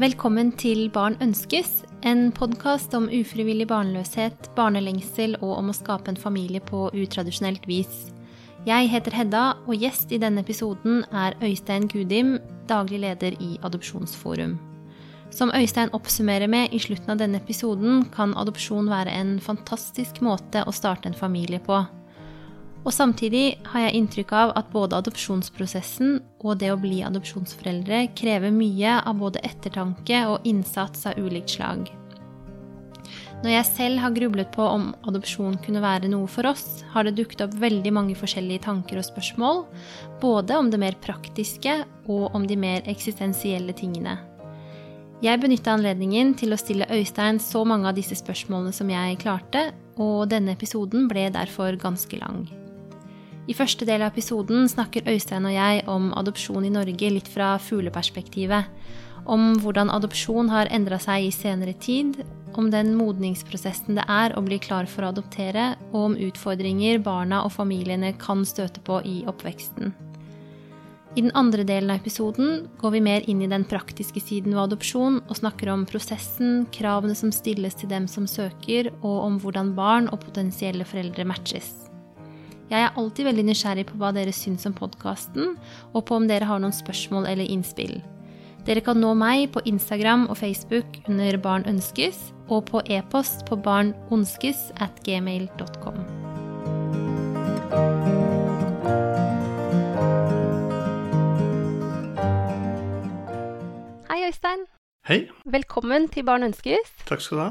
Velkommen til Barn ønskes, en podkast om ufrivillig barnløshet, barnelengsel og om å skape en familie på utradisjonelt vis. Jeg heter Hedda, og gjest i denne episoden er Øystein Gudim, daglig leder i Adopsjonsforum. Som Øystein oppsummerer med i slutten av denne episoden, kan adopsjon være en fantastisk måte å starte en familie på. Og samtidig har jeg inntrykk av at både adopsjonsprosessen og det å bli adopsjonsforeldre krever mye av både ettertanke og innsats av ulikt slag. Når jeg selv har grublet på om adopsjon kunne være noe for oss, har det dukket opp veldig mange forskjellige tanker og spørsmål, både om det mer praktiske og om de mer eksistensielle tingene. Jeg benytta anledningen til å stille Øystein så mange av disse spørsmålene som jeg klarte, og denne episoden ble derfor ganske lang. I første del av episoden snakker Øystein og jeg om adopsjon i Norge litt fra fugleperspektivet. Om hvordan adopsjon har endra seg i senere tid, om den modningsprosessen det er å bli klar for å adoptere, og om utfordringer barna og familiene kan støte på i oppveksten. I den andre delen av episoden går vi mer inn i den praktiske siden ved adopsjon og snakker om prosessen, kravene som stilles til dem som søker, og om hvordan barn og potensielle foreldre matches. Jeg er alltid veldig nysgjerrig på hva dere syns om podkasten, og på om dere har noen spørsmål eller innspill. Dere kan nå meg på Instagram og Facebook under Barn ønskes, og på e-post på barnonskes at gmail.com. Hei, Øystein. Hei. Velkommen til Barn ønskes. Takk skal du ha.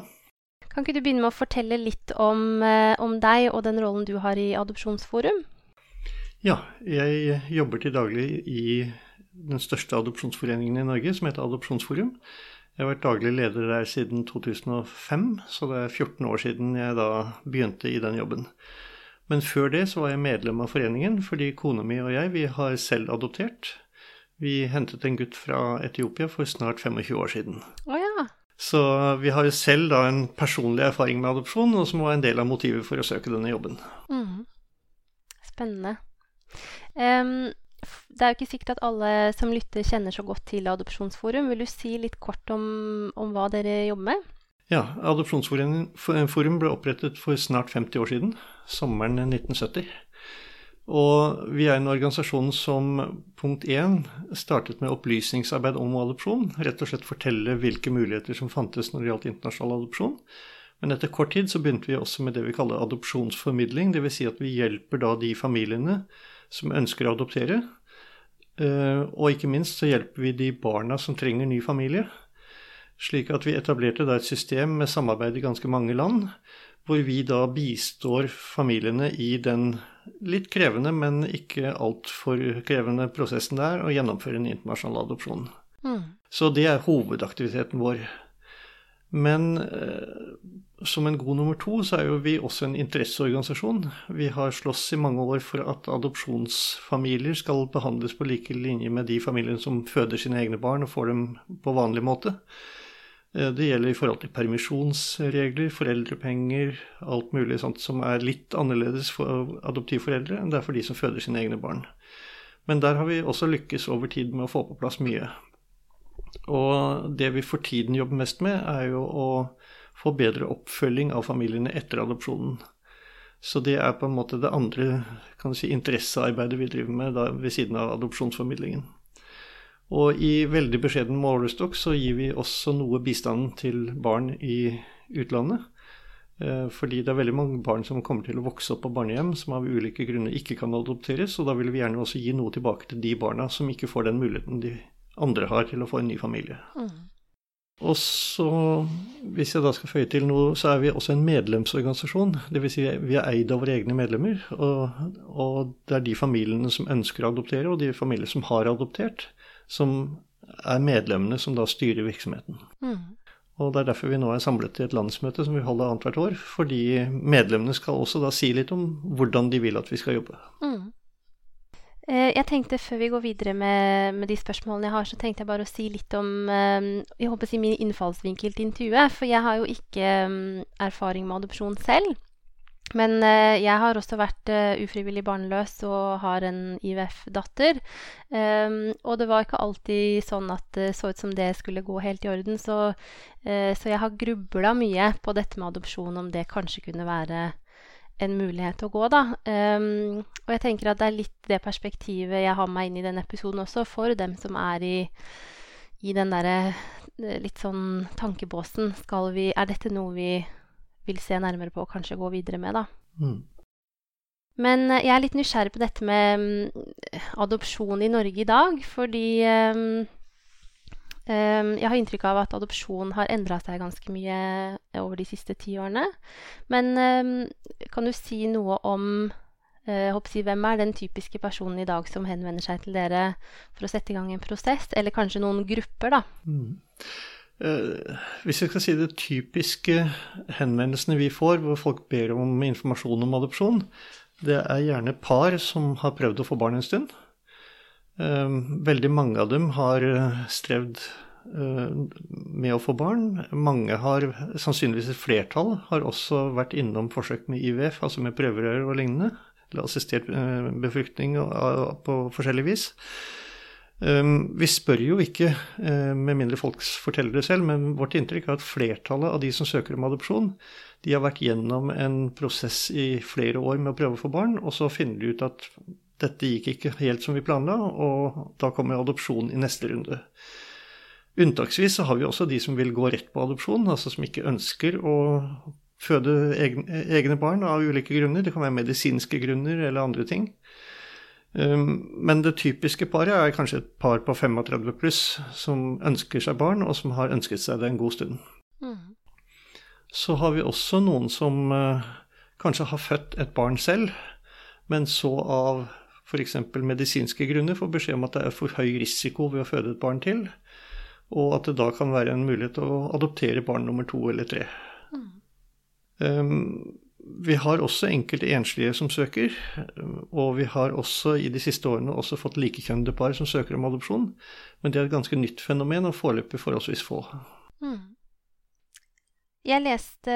Kan ikke du begynne med å fortelle litt om, eh, om deg og den rollen du har i Adopsjonsforum? Ja, jeg jobber til daglig i den største adopsjonsforeningen i Norge, som heter Adopsjonsforum. Jeg har vært daglig leder der siden 2005, så det er 14 år siden jeg da begynte i den jobben. Men før det så var jeg medlem av foreningen, fordi kona mi og jeg vi har selv adoptert. Vi hentet en gutt fra Etiopia for snart 25 år siden. Å ja. Så vi har jo selv da en personlig erfaring med adopsjon, og som var en del av motivet for å søke denne jobben. Mm. Spennende. Um, det er jo ikke sikkert at alle som lytter, kjenner så godt til Adopsjonsforum. Vil du si litt kort om, om hva dere jobber med? Ja, Adopsjonsforum ble opprettet for snart 50 år siden, sommeren 1970. Og vi er en organisasjon som punkt én startet med opplysningsarbeid om adopsjon. Rett og slett fortelle hvilke muligheter som fantes når det gjaldt internasjonal adopsjon. Men etter kort tid så begynte vi også med det vi kaller adopsjonsformidling. Dvs. Si at vi hjelper da de familiene som ønsker å adoptere. Eh, og ikke minst så hjelper vi de barna som trenger ny familie. Slik at vi etablerte da et system med samarbeid i ganske mange land, hvor vi da bistår familiene i den litt krevende, men ikke altfor krevende prosessen det er å gjennomføre en internasjonal adopsjon. Mm. Så det er hovedaktiviteten vår. Men eh, som en god nummer to så er jo vi også en interesseorganisasjon. Vi har slåss i mange år for at adopsjonsfamilier skal behandles på like linje med de familiene som føder sine egne barn og får dem på vanlig måte. Eh, det gjelder i forhold til permisjonsregler, foreldrepenger, alt mulig sånt som er litt annerledes for adoptivforeldre enn det er for de som føder sine egne barn. Men der har vi også lykkes over tid med å få på plass mye. Og det vi for tiden jobber mest med, er jo å få bedre oppfølging av familiene etter adopsjonen. Så det er på en måte det andre si, interessearbeidet vi driver med da, ved siden av adopsjonsformidlingen. Og i veldig beskjeden målestokk så gir vi også noe bistand til barn i utlandet. Eh, fordi det er veldig mange barn som kommer til å vokse opp på barnehjem som av ulike grunner ikke kan adopteres, og da vil vi gjerne også gi noe tilbake til de barna som ikke får den muligheten de andre har til å få en ny familie. Mm. Og så, hvis jeg da skal føye til noe, så er vi også en medlemsorganisasjon. Dvs. Si vi er eid av våre egne medlemmer. Og, og det er de familiene som ønsker å adoptere, og de familiene som har adoptert, som er medlemmene som da styrer virksomheten. Mm. Og Det er derfor vi nå er samlet i et landsmøte som vi holder annethvert år. Fordi medlemmene skal også da si litt om hvordan de vil at vi skal jobbe. Mm. Eh, jeg tenkte Før vi går videre med, med, de spørsmålene jeg har, så tenkte jeg bare å si litt om eh, jeg håper å si min innfallsvinkel til intervjuet. For jeg har jo ikke mm, erfaring med adopsjon selv. Men eh, jeg har også vært eh, ufrivillig barnløs og har en IVF-datter. Um, og det var ikke alltid sånn at det så ut som det skulle gå helt i orden. Så, eh, så jeg har grubla mye på dette med adopsjon, om det kanskje kunne være en mulighet å gå, da. Um, og jeg tenker at det er litt det perspektivet jeg har med meg inn i denne episoden også, for dem som er i, i den derre litt sånn tankebåsen. Skal vi Er dette noe vi vil se nærmere på og kanskje gå videre med, da. Mm. Men eh, jeg er litt nysgjerrig på dette med um, adopsjon i Norge i dag, fordi um, um, jeg har inntrykk av at adopsjon har endra seg ganske mye over de siste ti årene. Men kan du si noe om uh, si, hvem er den typiske personen i dag som henvender seg til dere for å sette i gang en prosess, eller kanskje noen grupper, da? Mm. Eh, hvis vi skal si det typiske henvendelsene vi får, hvor folk ber om informasjon om adopsjon, det er gjerne par som har prøvd å få barn en stund. Eh, veldig mange av dem har eh, strevd med å få barn. Mange har, sannsynligvis et flertall, har også vært innom forsøk med IVF, altså med prøverør og lignende. Eller assistert befruktning på forskjellig vis. Ehm, vi spør jo ikke, eh, med mindre folk forteller det selv, men vårt inntrykk er at flertallet av de som søker om adopsjon, de har vært gjennom en prosess i flere år med å prøve å få barn, og så finner de ut at dette gikk ikke helt som vi planla, og da kommer adopsjon i neste runde. Unntaksvis så har vi også de som vil gå rett på adopsjon, altså som ikke ønsker å føde egne barn av ulike grunner. Det kan være medisinske grunner eller andre ting. Um, men det typiske paret er kanskje et par på 35 pluss som ønsker seg barn, og som har ønsket seg det en god stund. Mm. Så har vi også noen som uh, kanskje har født et barn selv, men så av f.eks. medisinske grunner får beskjed om at det er for høy risiko ved å føde et barn til, og at det da kan være en mulighet å adoptere barn nummer to eller tre. Mm. Um, vi har også enkelte enslige som søker, og vi har også i de siste årene også fått likekjønnede par som søker om adopsjon. Men det er et ganske nytt fenomen, og foreløpig forholdsvis få. Mm. Jeg leste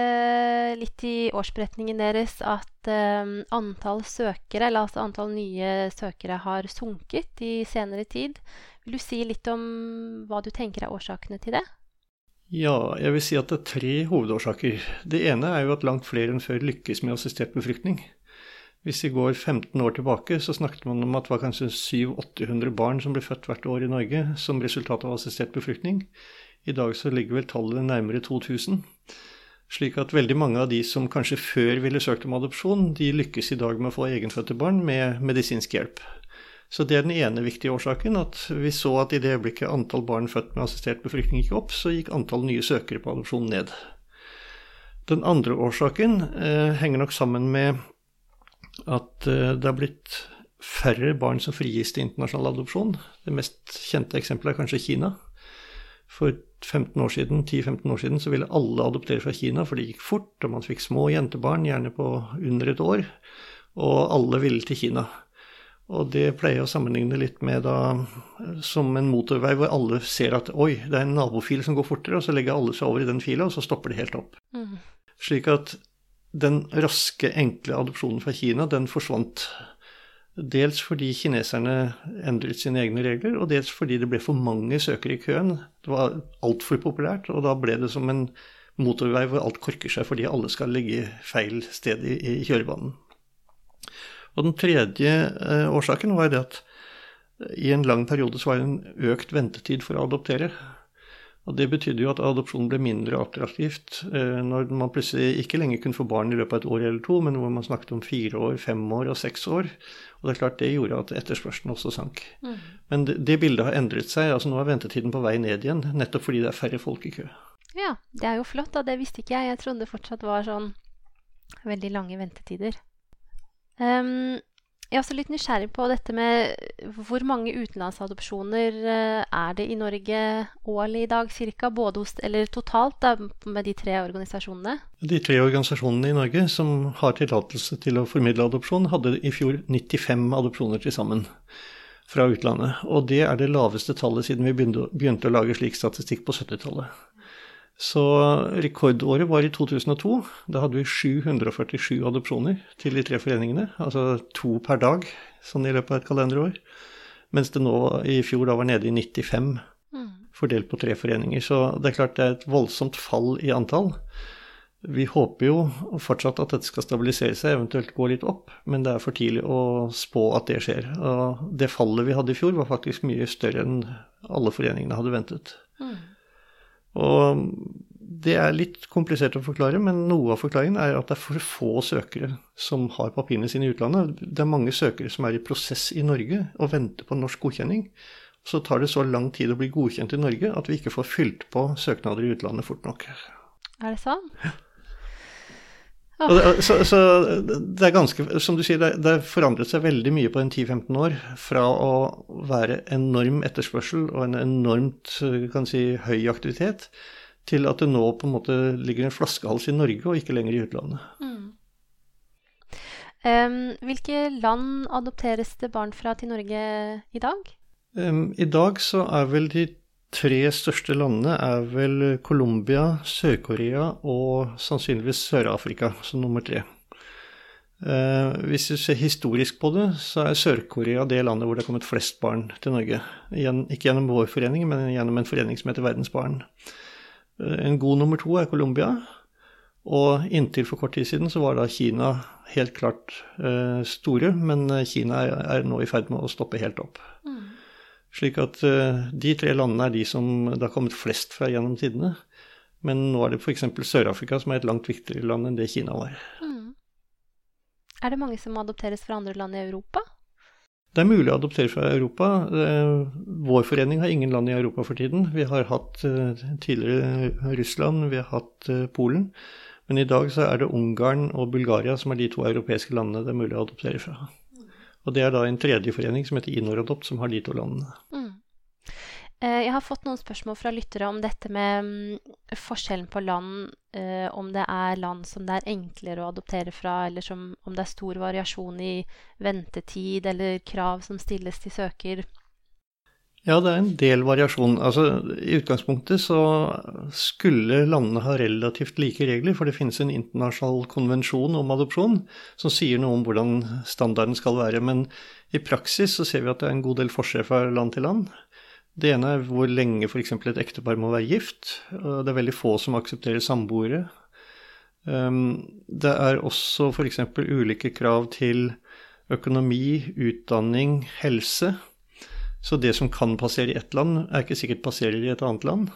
litt i årsberetningen deres at um, antall søkere, eller altså antall nye søkere, har sunket i senere tid. Vil du si litt om hva du tenker er årsakene til det? Ja, jeg vil si at det er tre hovedårsaker. Det ene er jo at langt flere enn før lykkes med assistert befruktning. Hvis vi går 15 år tilbake, så snakket man om at det var kanskje 700-800 barn som ble født hvert år i Norge som resultat av assistert befruktning. I dag så ligger vel tallet nærmere 2000. Slik at veldig mange av de som kanskje før ville søkt om adopsjon, de lykkes i dag med å få egenfødte barn med medisinsk hjelp. Så det er den ene viktige årsaken, at vi så at i det øyeblikket antall barn født med assistert befruktning gikk opp, så gikk antall nye søkere på adopsjon ned. Den andre årsaken eh, henger nok sammen med at eh, det har blitt færre barn som frigis til internasjonal adopsjon. Det mest kjente eksempelet er kanskje Kina. For 15 år siden, 10-15 år siden så ville alle adoptere fra Kina, for det gikk fort, og man fikk små jentebarn, gjerne på under et år, og alle ville til Kina. Og det pleier jeg å sammenligne litt med da, som en motorvei hvor alle ser at oi, det er en nabofil som går fortere, og så legger alle seg over i den fila, og så stopper det helt opp. Mm. Slik at den raske, enkle adopsjonen fra Kina, den forsvant. Dels fordi kineserne endret sine egne regler, og dels fordi det ble for mange søkere i køen. Det var altfor populært, og da ble det som en motorvei hvor alt korker seg fordi alle skal ligge feil sted i, i kjørebanen. Og den tredje eh, årsaken var det at i en lang periode så var det en økt ventetid for å adoptere. Og Det betydde jo at adopsjon ble mindre attraktivt eh, når man plutselig ikke lenger kunne få barn i løpet av et år eller to, men hvor man snakket om fire år, fem år og seks år. Og det er klart det gjorde at etterspørselen også sank. Mm. Men det, det, bildet har endret seg. altså Nå er ventetiden på vei ned igjen, nettopp fordi det er færre folk i kø. Ja, det er jo flott. da, Det visste ikke jeg. Jeg trodde det fortsatt var sånn veldig lange ventetider. Um, jeg er også litt nysgjerrig på dette med hvor mange utenlandsadopsjoner uh, er det i Norge årlig i dag ca.? Både hos, eller totalt da, med de tre organisasjonene? De tre organisasjonene i Norge som har tillatelse til å formidle adopsjon, hadde i fjor 95 adopsjoner til sammen fra utlandet. Og det er det laveste tallet siden vi begynte, begynte å lage slik statistikk på 70-tallet. Så rekordåret var i 2002. Da hadde vi 747 adopsjoner til de tre foreningene. Altså to per dag sånn i løpet av et kalenderår. Mens det nå i fjor da var nede i 95, mm. fordelt på tre foreninger. Så det er klart det er et voldsomt fall i antall. Vi håper jo fortsatt at dette skal stabilisere seg, eventuelt gå litt opp, men det er for tidlig å spå at det skjer. Og det fallet vi hadde i fjor, var faktisk mye større enn alle foreningene hadde ventet. Mm. Og det er litt komplisert å forklare, men noe av forklaringen er at det er for få søkere som har papirene sine i utlandet. Det er mange søkere som er i prosess i Norge og venter på norsk godkjenning. Så tar det så lang tid å bli godkjent i Norge at vi ikke får fylt på søknader i utlandet fort nok. Er det sånn? Ja. Så, så, det er ganske Som du sier, det, det forandret seg veldig mye på en 10-15 år. Fra å være enorm etterspørsel og en enormt kan si, høy aktivitet, til at det nå på en måte ligger en flaskehals i Norge og ikke lenger i utlandet. Mm. Um, hvilke land adopteres det barn fra til Norge i dag? Um, I dag så er vel de tre største landene er vel Colombia, Sør-Korea og sannsynligvis Sør-Afrika som nummer tre. Eh, hvis du ser historisk på det, så er Sør-Korea det landet hvor det har kommet flest barn til Norge. ikke gjennom vår forening, men gjennom en forening som heter Verdens Barn. Eh, en god nummer to er Colombia. Og inntil for kort tid siden så var da Kina helt klart eh, store, men Kina er, nå i ferd med å stoppe helt opp. Slik at uh, de tre landene er de som det har kommet flest fra gjennom tidene. Men nå er det f.eks. Sør-Afrika som er et langt viktigere land enn det Kina var. Mm. Er det mange som adopteres fra andre land i Europa? Det er mulig å adoptere fra Europa. Uh, vår forening har ingen land i Europa for tiden. Vi har hatt uh, tidligere Russland, vi har hatt Polen. Men i dag så er det Ungarn og Bulgaria som er de to europeiske landene det er mulig å adoptere fra. Og det er da en tredje forening som heter Inoradopt, som har de to landene. Mm. Eh, jeg har fått noen spørsmål fra lyttere om dette med mm, forskjellen på land. Eh, om det er land som det er enklere å adoptere fra, eller som, om det er stor variasjon i ventetid eller krav som stilles til søker. Ja, det er en del variasjon. Altså, I utgangspunktet så skulle landene ha relativt like regler, for det finnes en internasjonal konvensjon om adopsjon som sier noe om hvordan standarden skal være. Men i praksis så ser vi at det er en god del forskjell fra land til land. Det ene er hvor lenge f.eks. et ektepar må være gift. Det er veldig få som aksepterer samboere. Ehm, det er også f.eks. ulike krav til økonomi, utdanning, helse. Så det som kan passere i ett land, er ikke sikkert passerer i et annet land.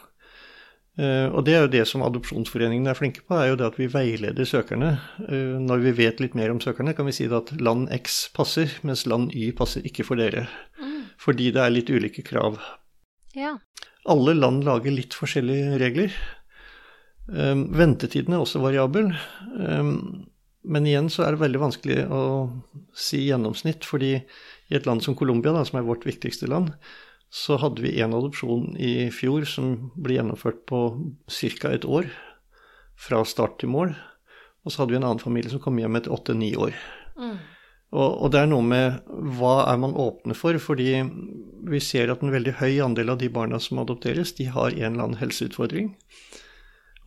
Uh, og det er jo det som adopsjonsforeningene er flinke på, er jo det at vi veileder søkerne. Uh, når vi vet litt mer om søkerne, kan vi si at land X passer, mens land Y passer ikke for dere. Mm. Fordi det er litt ulike krav. Ja. Alle land lager litt forskjellige regler. Um, ventetiden er også variabel. Men igjen så er det veldig vanskelig å si gjennomsnitt, fordi i et land som Colombia, som er vårt viktigste land, så hadde vi én adopsjon i fjor som ble gjennomført på ca. et år. Fra start til mål. Og så hadde vi en annen familie som kom hjem etter åtte-ni år. Mm. Og, og, det er noe med hva er man åpne for? Fordi vi ser at en veldig høy andel av de barna som adopteres, de har en eller annen helseutfordring.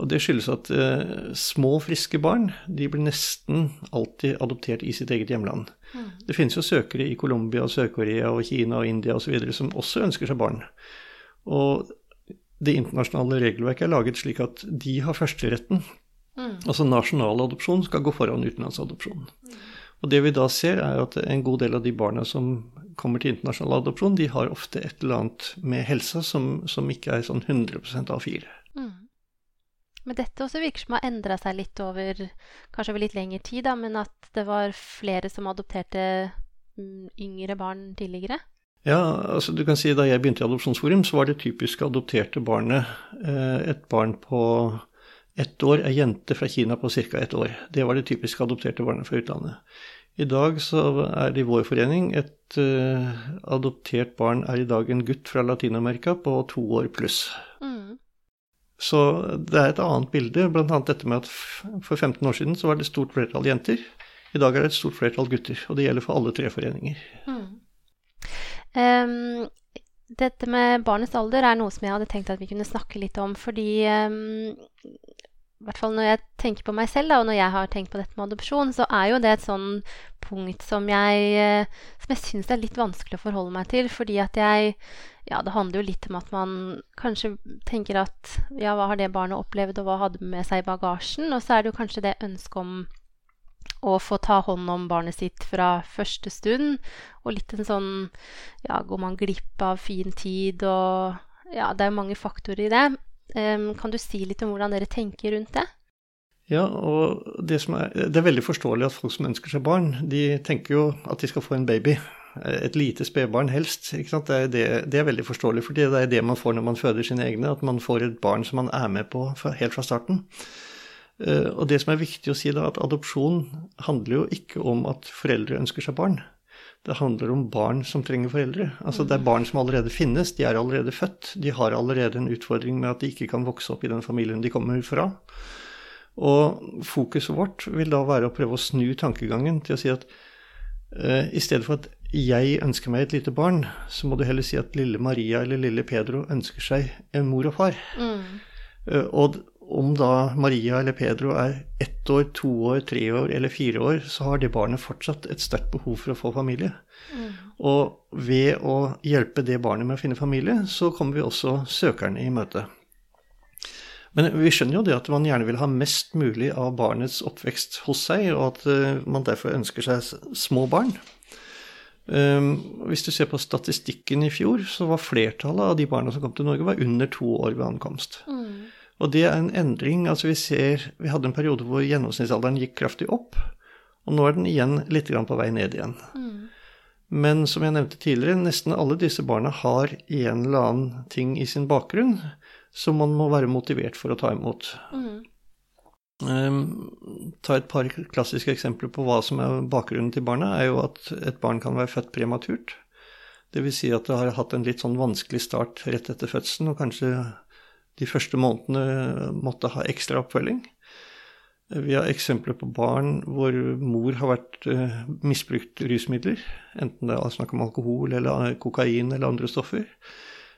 Og det skyldes at eh, små, friske barn de blir nesten alltid adoptert i sitt eget hjemland. Mm. Det finnes jo søkere i Colombia, Sør-Korea, og Kina og India osv. som også ønsker seg barn. Og det internasjonale regelverket er laget slik at de har førsteretten. Mm. Altså nasjonal adopsjon skal gå foran utenlandsadopsjon. Mm. Og det vi da ser, er at en god del av de barna som kommer til internasjonal adopsjon, de har ofte et eller annet med helsa som, som ikke er sånn 100 A4. Mm. Men dette også virker som har endra seg litt over kanskje over litt lengre tid, da, men at det var flere som adopterte mm, yngre barn tidligere? Ja, altså du kan si Da jeg begynte i Adopsjonsforum, så var det typiske adopterte barnet eh, et barn på ett år, ei jente fra Kina på ca. ett år. Det var det typiske adopterte barnet fra utlandet. I dag så er det i vår forening et uh, adoptert barn er i dag en gutt fra Latin-Amerika på to år pluss. Så det er et annet bilde, bl.a. dette med at for 15 år siden så var det et stort flertall jenter. I dag er det et stort flertall gutter, og det gjelder for alle tre foreninger. Mm. Um, dette med barnets alder er noe som jeg hadde tenkt at vi kunne snakke litt om. Fordi um, hvert fall når jeg tenker på meg selv, da, og når jeg har tenkt på dette med adopsjon, så er jo det et sånn punkt som jeg, eh, som jeg syns er litt vanskelig å forholde meg til. Fordi at jeg Ja, det handler jo litt om at man kanskje tenker at ja, hva har det barnet opplevd, og hva hadde med seg i bagasjen? Og så er det jo kanskje det ønsket om å få ta hånd om barnet sitt fra første stund. Og litt en sånn Ja, går man glipp av fin tid og Ja, det er jo mange faktorer i det. Um, kan du si litt om hvordan dere tenker rundt det? Ja, og det, er, det, er, veldig forståelig at folk som ønsker seg barn, de tenker jo at de skal få en baby. Et lite spedbarn helst. ikke sant? Det er, det, det er veldig forståelig, for det er det man får når man føder sine egne. At man får et barn som man er med på helt fra starten. Eh, og det som er viktig å si da, at adopsjon handler jo ikke om at foreldre ønsker seg barn. Det handler om barn som trenger foreldre. Altså Det er barn som allerede finnes, de er allerede født. De har allerede en utfordring med at de ikke kan vokse opp i den familien de kommer fra. Og fokuset vårt vil da være å prøve å snu tankegangen til å si at uh, i stedet for at jeg ønsker meg et lite barn, så må du heller si at lille Maria eller lille Pedro ønsker seg en mor og far. Mm. Uh, og om da Maria eller Pedro er ett år, to år, tre år eller fire år, så har det barnet fortsatt et sterkt behov for å få familie. Mm. Og ved å hjelpe det barnet med å finne familie, så kommer vi også søkerne i møte. Men vi skjønner jo det at man gjerne vil ha mest mulig av barnets oppvekst hos seg, og at eh, man derfor ønsker seg små barn. Um, hvis du ser på statistikken i fjor, så var flertallet av de barna som kom til Norge, var under to år ved ankomst. Mm. Og det er en endring. altså Vi ser, vi hadde en periode hvor gjennomsnittsalderen gikk kraftig opp, og nå er den igjen litt på vei ned igjen. Mm. Men som jeg nevnte tidligere, nesten alle disse barna har en eller annen ting i sin bakgrunn som man må være motivert for å ta imot. Mm. Um, ta et par klassiske eksempler på hva som er bakgrunnen til barna, er jo at et barn kan være født prematurt. Dvs. Si at det har hatt en litt sånn vanskelig start rett etter fødselen, og kanskje de første månedene måtte ha ekstra oppfølging. Vi har eksempler på barn hvor mor har vært uh, misbrukt rusmidler, enten det er snakk om alkohol eller kokain eller andre stoffer.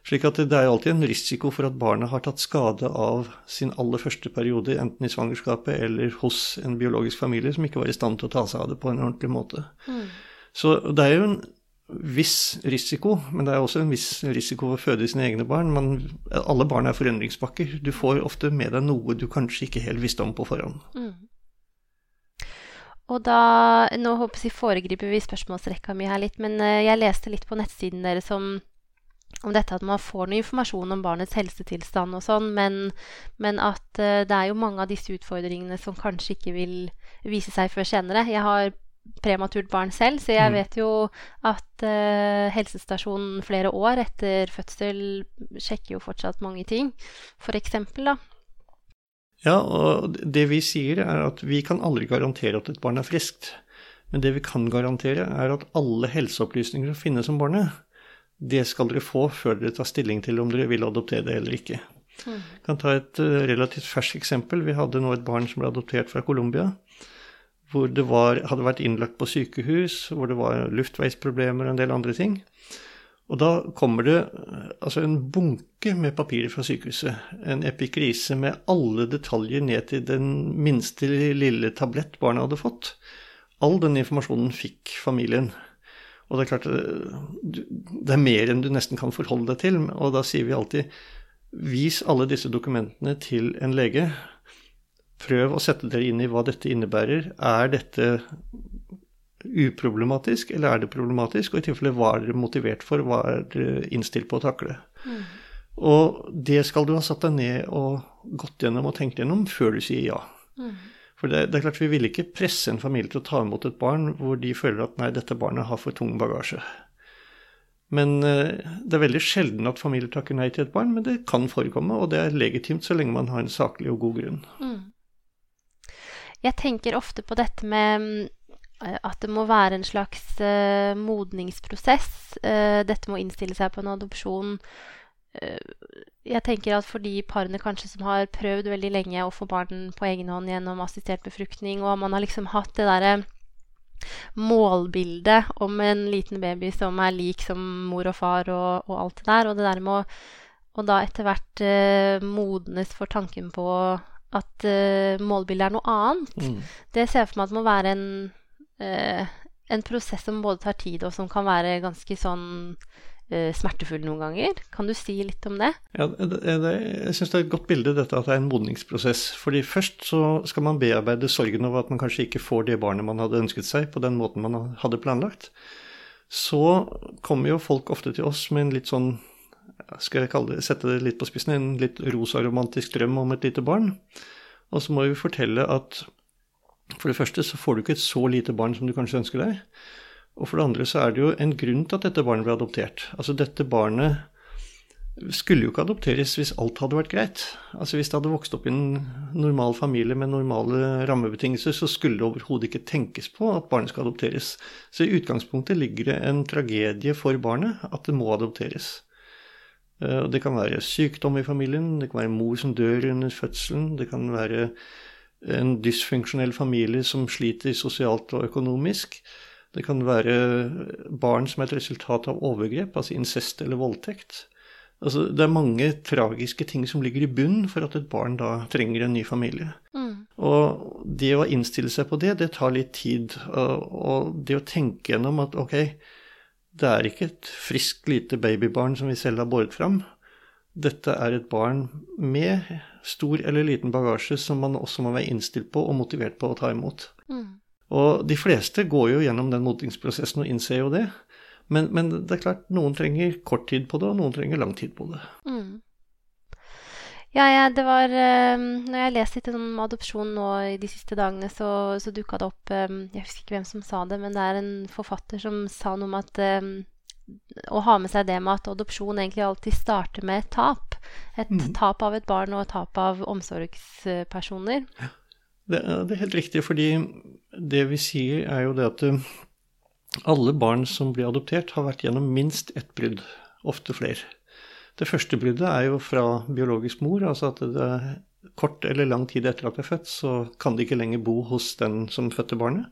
Slik at det er alltid en risiko for at barnet har tatt skade av sin aller første periode, enten i svangerskapet eller hos en biologisk familie som ikke var i stand til å ta seg av det på en ordentlig måte. Mm. Så det er jo en viss risiko, men det er også en viss risiko å føde sine egne barn. Men alle barn er forundringspakker. Du får ofte med deg noe du kanskje ikke helt visste om på forhånd. Mm. Og da Nå håper jeg foregriper vi spørsmålsrekka mi her litt, men eh, jeg leste litt på nettsiden deres om, om dette at man får noe informasjon om barnets helsetilstand og sånn, men, men, at uh, det er jo mange av disse utfordringene som kanskje ikke vil vise seg før senere. Jeg har prematurt barn selv, så jeg mm. vet jo at uh, helsestasjonen flere år etter fødsel sjekker jo fortsatt mange ting, f.eks. da. Ja, og det vi sier er at vi kan aldri garantere at et barn er friskt. Men det vi kan garantere, er at alle helseopplysninger som finnes om barnet, det skal dere få før dere tar stilling til om dere vil adoptere det eller ikke. Mm. Jeg kan ta et uh, relativt ferskt eksempel. Vi hadde nå et barn som ble adoptert fra Colombia hvor det var, hadde vært innlagt på sykehus, hvor det var luftveisproblemer og en del andre ting. Og da kommer det altså en bunke med papirer fra sykehuset. En epikrise med alle detaljer ned til den minste lille tablett barna hadde fått. All den informasjonen fikk familien. Og det er klart det er mer enn du nesten kan forholde deg til. Og da sier vi alltid vis alle disse dokumentene til en lege Prøv å sette dere inn i hva dette innebærer. Er dette uproblematisk, eller er det problematisk? Og i tilfelle hva er dere motivert for, hva er dere innstilt på å takle? Mm. Og det skal du ha satt deg ned og gått gjennom og tenkt gjennom før du sier ja. Mm. For det, det, er klart vi vil ikke presse en familie til å ta imot et barn hvor de føler at nei, dette barnet har for tung bagasje. Men uh, det er veldig sjelden at familier takker nei til et barn, men det kan forekomme, og det er legitimt så lenge man har en saklig og god grunn. Mm. Jeg tenker ofte på dette med eh, at det må være en slags uh, modningsprosess. Uh, dette må innstille seg på en adopsjon. Uh, jeg tenker at for de parene kanskje som har prøvd veldig lenge å få barn på egen hånd gjennom assistert befruktning, og man har liksom hatt det derre målbildet om en liten baby som er lik som mor og far og, og alt det der. Og det der med å, og da etter hvert modnes for tanken på at uh, målbildet er noe annet, mm. det ser jeg for meg at det må være en, uh, en prosess som både tar tid, og som kan være ganske sånn uh, smertefull noen ganger. Kan du si litt om det? Ja, det, det, Jeg syns det er et godt bilde dette at det er en modningsprosess. Fordi først så skal man bearbeide sorgen over at man kanskje ikke får det barnet man hadde ønsket seg på den måten man hadde planlagt. Så kommer jo folk ofte til oss med en litt sånn skal jeg det, sette det litt på spissen, en litt rosaromantisk drøm om et lite barn. Og så må vi fortelle at for det første så får du ikke et så lite barn som du kanskje ønsker deg. Og for det andre så er det jo en grunn til at dette barnet ble adoptert. Altså dette barnet skulle jo ikke adopteres hvis alt hadde vært greit. Altså Hvis det hadde vokst opp i en normal familie med normale rammebetingelser, så skulle det overhodet ikke tenkes på at barnet skal adopteres. Så i utgangspunktet ligger det en tragedie for barnet at det må adopteres. Eh, det kan være sykdom i familien, det kan være mor som dør under fødselen, det kan være en dysfunksjonell familie som sliter sosialt og økonomisk. Det kan være barn som er et resultat av overgrep, altså incest eller voldtekt. Altså, det er mange tragiske ting som ligger i bunnen for at et barn da trenger en ny familie. Mm. Og det å innstille seg på det, det tar litt tid. Og det å tenke gjennom at ok, det er ikke et friskt lite babybarn som vi selv har båret fram. Dette er et barn med stor eller liten bagasje som man også må være innstilt på og motivert på å ta imot. Mm. Og de fleste går jo gjennom den modningsprosessen og innser jo det. Men, men, det er klart, noen trenger kort tid på det, og noen trenger lang tid på det. Mm. Ja, ja, det var um, Når jeg har lest litt om adopsjon nå i de siste dagene, så, så dukka det opp um, Jeg husker ikke hvem som sa det, men det er en forfatter som sa noe om at um, å ha med seg det med at adopsjon egentlig alltid starter med et tap. Et mm. tap av et barn og et tap av omsorgspersoner. Ja. Det, det, er helt riktig, fordi det vi sier, er jo det at alle barn som blir adoptert, har vært gjennom minst ett brudd, ofte flere. Det første bruddet er jo fra biologisk mor, altså at det er kort eller lang tid etter at det er født, så kan det ikke lenger bo hos den som fødte barnet.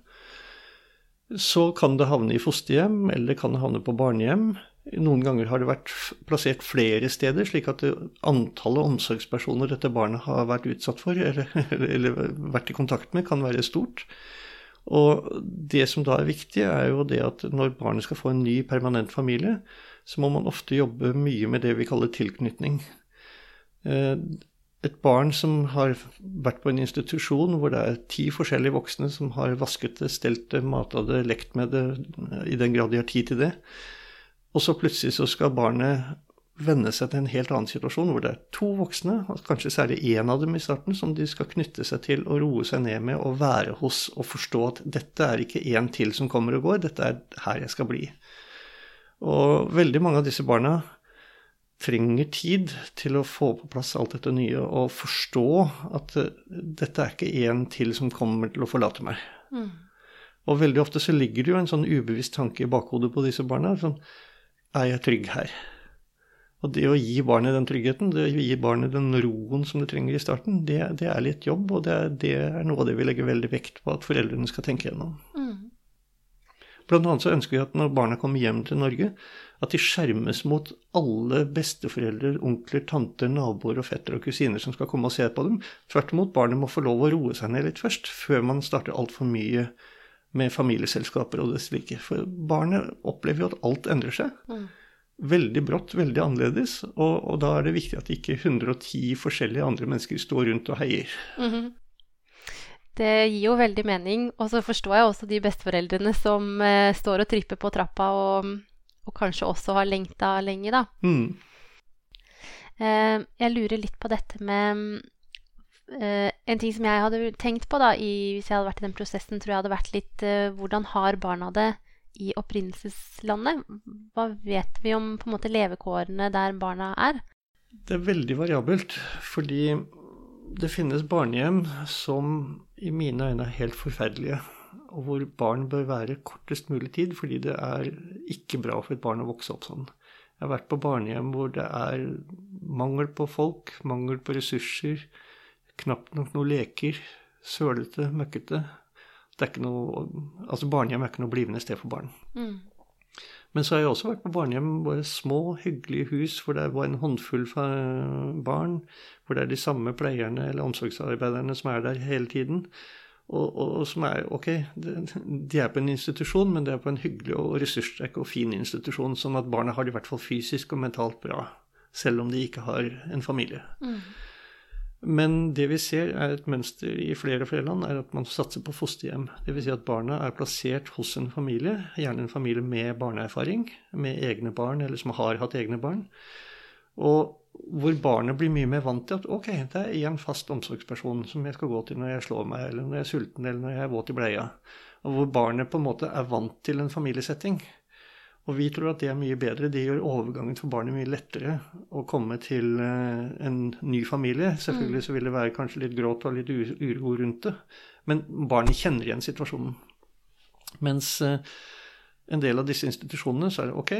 Så kan det havne i fosterhjem, eller kan det havne på barnehjem. Noen ganger har det vært plassert flere steder, slik at antallet omsorgspersoner dette barnet har vært utsatt for, eller, eller, vært i kontakt med, kan være stort. Og det som da er viktig, er jo det at når barnet skal få en ny permanent familie, så må man ofte jobbe mye med det vi kaller tilknytning. Eh, et barn som har vært på en institusjon hvor det er ti forskjellige voksne som har vasket det, stelt det, mata det, lekt med det, i den grad de har tid til det, og så plutselig så skal barnet venne seg til en helt annen situasjon, hvor det er to voksne, kanskje særlig én av dem i starten, som de skal knytte seg til og roe seg ned med og være hos og forstå at dette er ikke én til som kommer og går, dette er her jeg skal bli. Og veldig mange av disse barna trenger tid til å få på plass alt dette nye og forstå at dette er ikke én til som kommer til å forlate meg. Mm. Og veldig ofte så ligger det jo en sånn ubevisst tanke i bakhodet på disse barna. sånn er jeg trygg her? Og det å gi barnet den tryggheten, det å gi barnet den roen som det trenger i starten, det, det er litt jobb, og det er, det er, noe av det vi legger veldig vekt på at foreldrene skal tenke gjennom. Mm. Blant annet så ønsker vi at når barna kommer hjem til Norge, at de skjermes mot alle besteforeldre, onkler, tanter, naboer og fettere og kusiner som skal komme og se på dem. Tvert imot, barnet må få lov å roe seg ned litt først, før man starter altfor mye med familieselskaper og det slike. For barnet opplever jo at alt endrer seg. Mm. Veldig brått, veldig annerledes. Og, og, da er det viktig at ikke 110 forskjellige andre mennesker står rundt og heier. Mm -hmm. Det gir jo veldig mening. Og så forstår jeg også de besteforeldrene som eh, står og tripper på trappa og, og kanskje også har lengta lenge, da. Mm. Eh, jeg lurer litt på dette med Uh, en ting som jeg hadde tenkt på da, i, hvis jeg hadde vært i den prosessen, tror jeg hadde vært litt uh, hvordan har barna det i opprinnelseslandet? Hva vet vi om på en måte levekårene der barna er? Det er veldig variabelt, fordi det finnes barnehjem som i mine øyne er helt forferdelige, og hvor barn bør være kortest mulig tid, fordi det er ikke bra for et barn å vokse opp sånn. Jeg har vært på barnehjem hvor det er mangel på folk, mangel på ressurser, knapt nok noen leker. Sølete, møkkete. Det er ikke noe, altså Barnehjem er ikke noe blivende sted for barn. Mm. Men så har jeg også vært på barnehjem, bare små, hyggelige hus hvor det var en håndfull barn, hvor det er de samme pleierne eller omsorgsarbeiderne som er der hele tiden. Og, og, og som er Ok, de er på en institusjon, men det er på en hyggelig og ressurssterk og fin institusjon, sånn at barna har det i hvert fall fysisk og mentalt bra, selv om de ikke har en familie. Mm. Men det vi ser er et mønster i flere og flere land, er at man satser på fosterhjem. Dvs. Si at barna er plassert hos en familie, gjerne en familie med barneerfaring, med egne barn, eller som har hatt egne barn. Og hvor barnet blir mye mer vant til at ok, det er én fast omsorgsperson som jeg skal gå til når jeg slår meg, eller når jeg er sulten, eller når jeg er våt i bleia. Og hvor barnet på en måte er vant til en familiesetting. Og vi tror at det er mye bedre. Det gjør overgangen for barnet mye lettere å komme til eh, en ny familie. Selvfølgelig så vil det være kanskje litt gråt og litt uro rundt det, men barnet kjenner igjen situasjonen. Mens eh, en del av disse institusjonene så er det ok,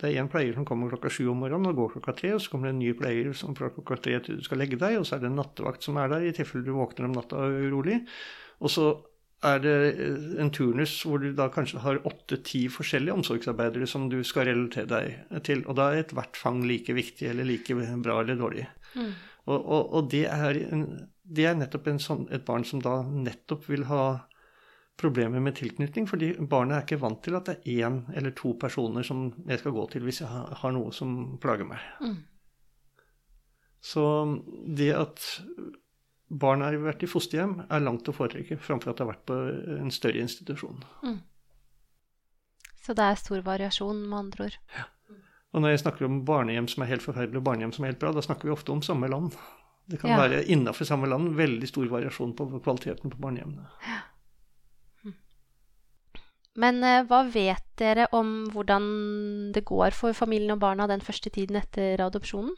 det er én pleier som kommer klokka sju om morgenen og går klokka tre, og så kommer det en ny pleier som fra klokka tre til du skal legge deg, og så er det en nattevakt som er der i tilfelle du våkner om natta urolig. Og så er det en turnus hvor du da kanskje har åtte-ti forskjellige omsorgsarbeidere som du skal relatere deg til. Og da er ethvert fang like viktig eller like bra eller dårlig. Mm. Og, og, og det, er en, det, er nettopp sånn, et barn som da nettopp vil ha problemer med tilknytning, fordi barnet er ikke vant til at det er én eller to personer som jeg skal gå til hvis jeg har noe som plager meg. Mm. Så det at barn har vært i fosterhjem, er langt å foretrekke framfor at det har vært på en større institusjon. Mm. Så det er stor variasjon, med andre ord. Ja. Og når jeg snakker om barnehjem som er helt forferdelige, og barnehjem som er helt bra, da snakker vi ofte om samme land. Det kan ja. være innafor samme land veldig stor variasjon på kvaliteten på barnehjemmene. Ja. Men eh, hva vet dere om hvordan det går for familien og barna den første tiden etter adopsjonen?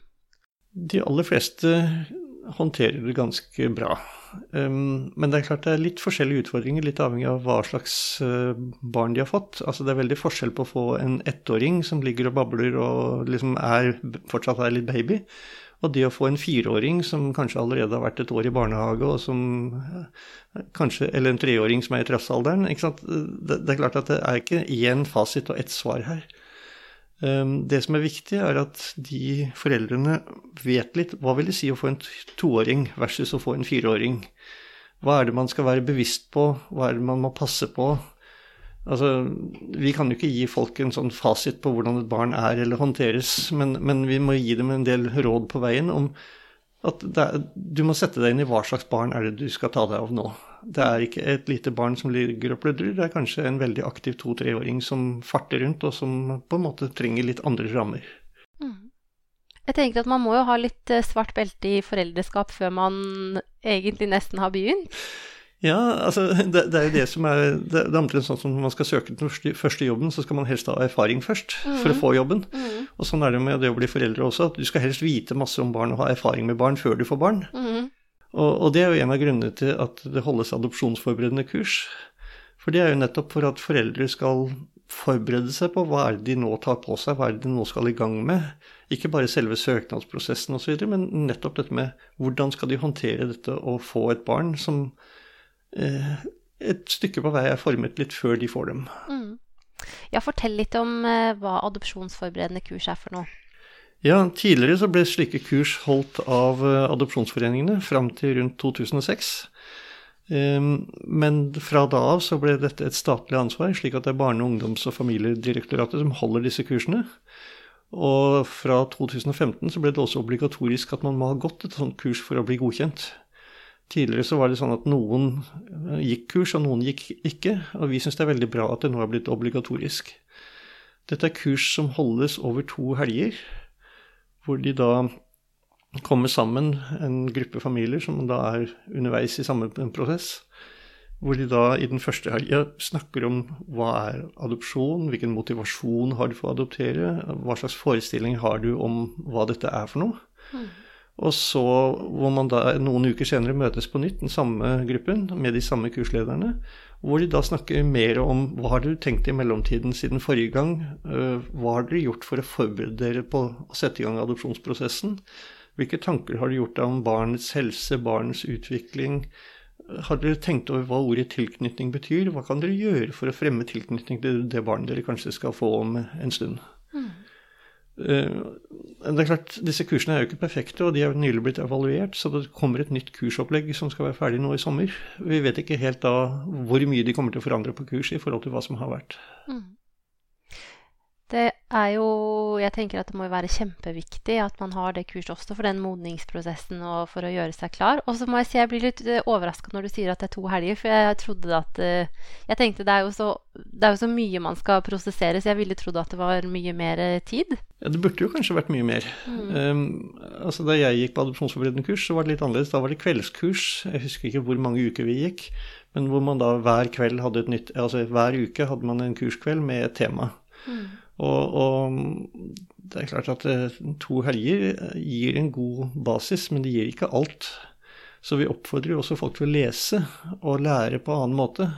De aller fleste håndterer det ganske bra. Um, men det er klart det er litt forskjellige utfordringer, litt avhengig av hva slags uh, barn de har fått. Altså Det er veldig forskjell på å få en ettåring som ligger og babler og liksom er, fortsatt er litt baby, og det å få en fireåring som kanskje allerede har vært et år i barnehage, og som uh, kanskje, eller en treåring som er i trassalderen. Det, det, er klart at det er ikke én fasit og ett svar her. Ehm, det som er viktig, er at de foreldrene vet litt hva vil det si å få en toåring versus å få en fireåring. Hva er det man skal være bevisst på, hva er det man må passe på? Altså, vi kan jo ikke gi folk en sånn fasit på hvordan et barn er eller håndteres, men, men vi må gi dem en del råd på veien om at er, du må sette deg inn i hva slags barn er det du skal ta deg av nå. Det er ikke et lite barn som ligger og pludrer, det er kanskje en veldig aktiv to-treåring som farter rundt, og som på en måte trenger litt andre rammer. Mm. Jeg tenker at man må jo ha litt eh, svart belte i foreldreskap før man egentlig nesten har begynt. Ja, altså det, det, er jo det som er Det, det er omtrent sånn som når man skal søke den første, første, jobben, så skal man helst ha erfaring først mm. for å få jobben. Mm. Og sånn er det med det å bli foreldre også, at du skal helst vite masse om barn og ha erfaring med barn før du får barn. Mm. Og, og, det er jo en av grunnene til at det holdes adopsjonsforberedende kurs. For det er jo nettopp for at foreldre skal forberede seg på hva er det de nå tar på seg, hva er det de nå skal i gang med. Ikke bare selve søknadsprosessen osv., men nettopp dette med hvordan skal de håndtere dette å få et barn som et stykke på vei er formet litt før de får dem. Mm. Ja, fortell litt om eh, hva adopsjonsforberedende kurs er for noe. Ja, Tidligere så ble slike kurs holdt av eh, adopsjonsforeningene fram til rundt 2006. Ehm, men fra da av så ble dette et statlig ansvar, slik at det er Barne-, ungdoms- og familiedirektoratet som holder disse kursene. Og fra 2015 så ble det også obligatorisk at man må ha gått et sånt kurs for å bli godkjent. Tidligere så var det sånn at noen eh, gikk kurs, og noen gikk ikke. Og vi syns det er veldig bra at det nå er blitt obligatorisk. Dette er kurs som holdes over to helger, hvor de da kommer sammen, en gruppe familier som da er underveis i samme prosess. Hvor de da i den første helga snakker om hva er adopsjon, hvilken motivasjon har du for å adoptere, hva slags forestilling har du om hva dette er for noe. Mm. Og så hvor man da noen uker senere møtes på nytt, den samme gruppen, med de samme kurslederne, hvor de da snakker mer om hva har dere tenkt i mellomtiden siden forrige gang, øh, hva har dere gjort for å forberede dere på å sette i gang adopsjonsprosessen, hvilke tanker har dere gjort om barnets helse, barnets utvikling, har dere tenkt over hva ordet tilknytning betyr? Hva kan dere gjøre for å fremme tilknytning til det barnet dere kanskje skal få om en stund? Mm. Det er klart, Disse kursene er jo ikke perfekte, og de er jo nylig blitt evaluert, så det kommer et nytt kursopplegg som skal være ferdig nå i sommer. Vi vet ikke helt da hvor mye de kommer til å forandre på kurset i forhold til hva som har vært. Mm. Det er jo Jeg tenker at det må være kjempeviktig at man har det kurset også for den modningsprosessen og for å gjøre seg klar. Og så må jeg si jeg blir litt eh, overraska når du sier at det er to helger, for jeg trodde at eh, Jeg tenkte det er jo så, det er jo så mye man skal prosessere, så jeg ville trodd at det var mye mer eh, tid. Ja, det burde jo kanskje vært mye mer. Mm. Um, altså Da jeg gikk på adopsjonsforberedende kurs, så var det litt annerledes. Da var det kveldskurs. Jeg husker ikke hvor mange uker vi gikk, men hvor man da hver kveld hadde et nytt Altså hver uke hadde man en kurskveld med et tema. Mm. Og, og, det er klart at eh, to helger eh, gir en god basis, men det gir ikke alt. Så vi oppfordrer også folk til å lese og lære på annen måte.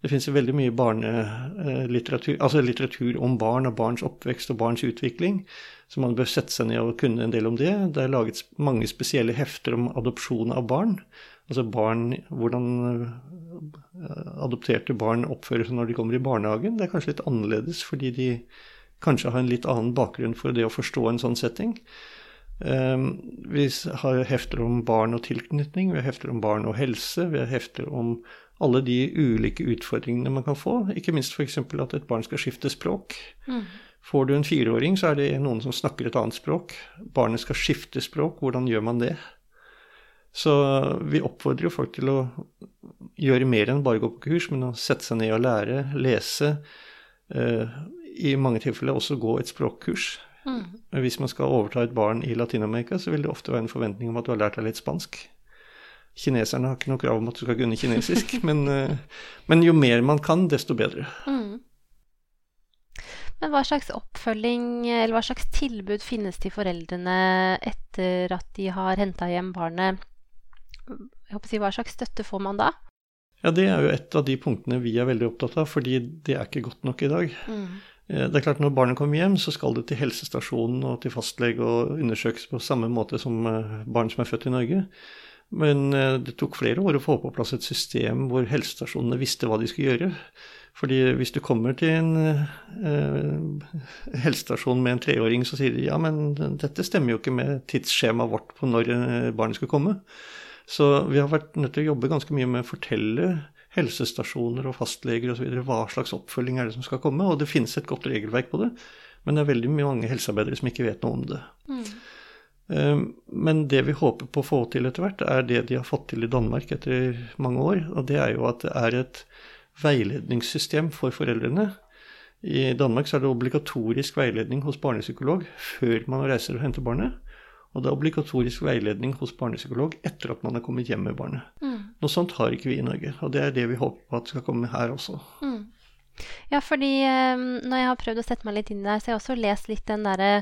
Det fins veldig mye barnelitteratur, eh, altså litteratur om barn og barns oppvekst og barns utvikling, så man bør sette seg ned og kunne en del om det. Det er laget mange spesielle hefter om adopsjon av barn. Altså barn, hvordan adopterte barn oppfører seg når de kommer i barnehagen. Det er kanskje litt annerledes fordi de kanskje har en litt annen bakgrunn for det å forstå en sånn setting. Ehm, vi har hefter om barn og tilknytning, vi har hefter om barn og helse, vi har hefter om alle de ulike utfordringene man kan få. Ikke minst f.eks. at et barn skal skifte språk. Mm. Får du en fireåring, så er det noen som snakker et annet språk. Barnet skal skifte språk. Hvordan gjør man det? Så vi oppfordrer jo folk til å gjøre mer enn bare gå på kurs, men å sette seg ned og lære, lese, eh, i mange tilfeller også gå et språkkurs. Mm. Hvis man skal overta et barn i Latin-Amerika, så vil det ofte være en forventning om at du har lært deg litt spansk. Kineserne har ikke noe krav om at du skal kunne kinesisk, men, eh, men, jo mer man kan, desto bedre. Mm. Men hva slags oppfølging, eller hva slags tilbud finnes til foreldrene etter at de har henta hjem barnet? Jeg håper å si, Hva slags støtte får man da? Ja, Det er jo et av de punktene vi er veldig opptatt av, fordi det er ikke godt nok i dag. Mm. Eh, det er klart Når barnet kommer hjem, så skal det til helsestasjonen og til fastlege og undersøkes på samme måte som eh, barn som er født i Norge. Men eh, det tok flere år å få på plass et system hvor helsestasjonene visste hva de skulle gjøre. Fordi hvis du kommer til en eh, helsestasjon med en treåring, så sier de ja, men dette stemmer jo ikke med tidsskjemaet vårt på når barnet skal komme. Så vi har vært nødt til å jobbe ganske mye med å fortelle helsestasjoner og fastleger osv. Hva slags oppfølging er det som skal komme? Og det finnes et godt regelverk på det, men det er veldig mange helsearbeidere som ikke vet noe om det. Mm. Ehm, men det vi håper på å få til etter hvert, er det de har fått til i Danmark etter mange år. Og det er jo at det er et veiledningssystem for foreldrene. I Danmark så er det obligatorisk veiledning hos barnepsykolog før man reiser og henter barnet. Og det er obligatorisk veiledning hos barnepsykolog etter at man er kommet hjem med barnet. Mm. Noe sånt har ikke vi i Norge, og det er det vi håper på at skal komme her også. Mm. Ja, fordi um, når jeg har prøvd å sette meg litt inn i der, så har jeg også lest litt den derre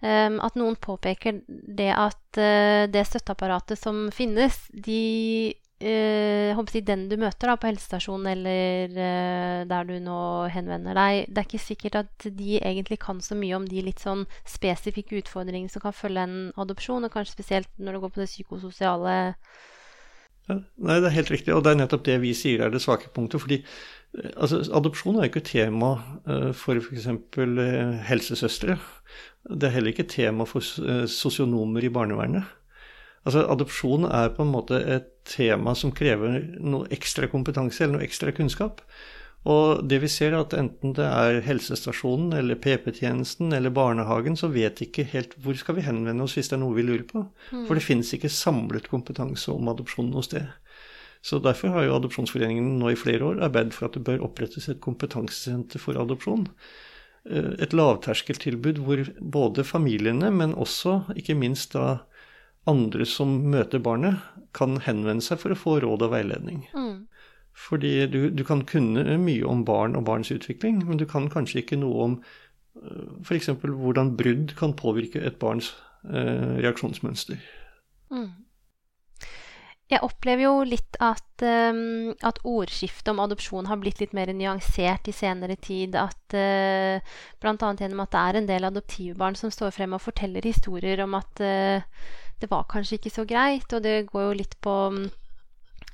um, At noen påpeker det at uh, det støtteapparatet som finnes, de Uh, jeg, den du møter da, på helsestasjonen eller uh, der du nå henvender deg, det er ikke sikkert at de egentlig kan så mye om de litt sånn spesifikke utfordringene som kan følge en adopsjon, og kanskje spesielt når det går på det psykososiale ja, Nei, det er helt riktig, og det er nettopp det vi sier er det svake punktet. fordi uh, altså, Adopsjon er jo ikke tema tema for f.eks. Uh, helsesøstre. Det er heller ikke tema for sosionomer i barnevernet. Altså, adopsjon er på en måte et tema som krever noe ekstra kompetanse eller noe ekstra kunnskap. Og det vi ser, er at enten det er helsestasjonen eller PP-tjenesten eller barnehagen, så vet ikke helt hvor skal vi henvende oss hvis det er noe vi lurer på. Mm. For det finnes ikke samlet kompetanse om adopsjon noe sted. Så derfor har jo Adopsjonsforeningen nå i flere år arbeidet for at det bør opprettes et kompetansesenter for adopsjon. Eh, et lavterskeltilbud hvor både familiene, men også ikke minst da andre som møter barnet, kan henvende seg for å få råd og veiledning. Mm. Fordi du, du, kan kunne mye om barn og barns utvikling, men du kan kanskje ikke noe om øh, f.eks. hvordan brudd kan påvirke et barns eh, reaksjonsmønster. Mm. Jeg opplever jo litt at, um, at, ordskiftet om adopsjon har blitt litt mer nyansert i senere tid. At uh, Bl.a. gjennom at det er en del adoptivbarn som står frem og forteller historier om at uh, det var kanskje ikke så greit. Og det går jo litt på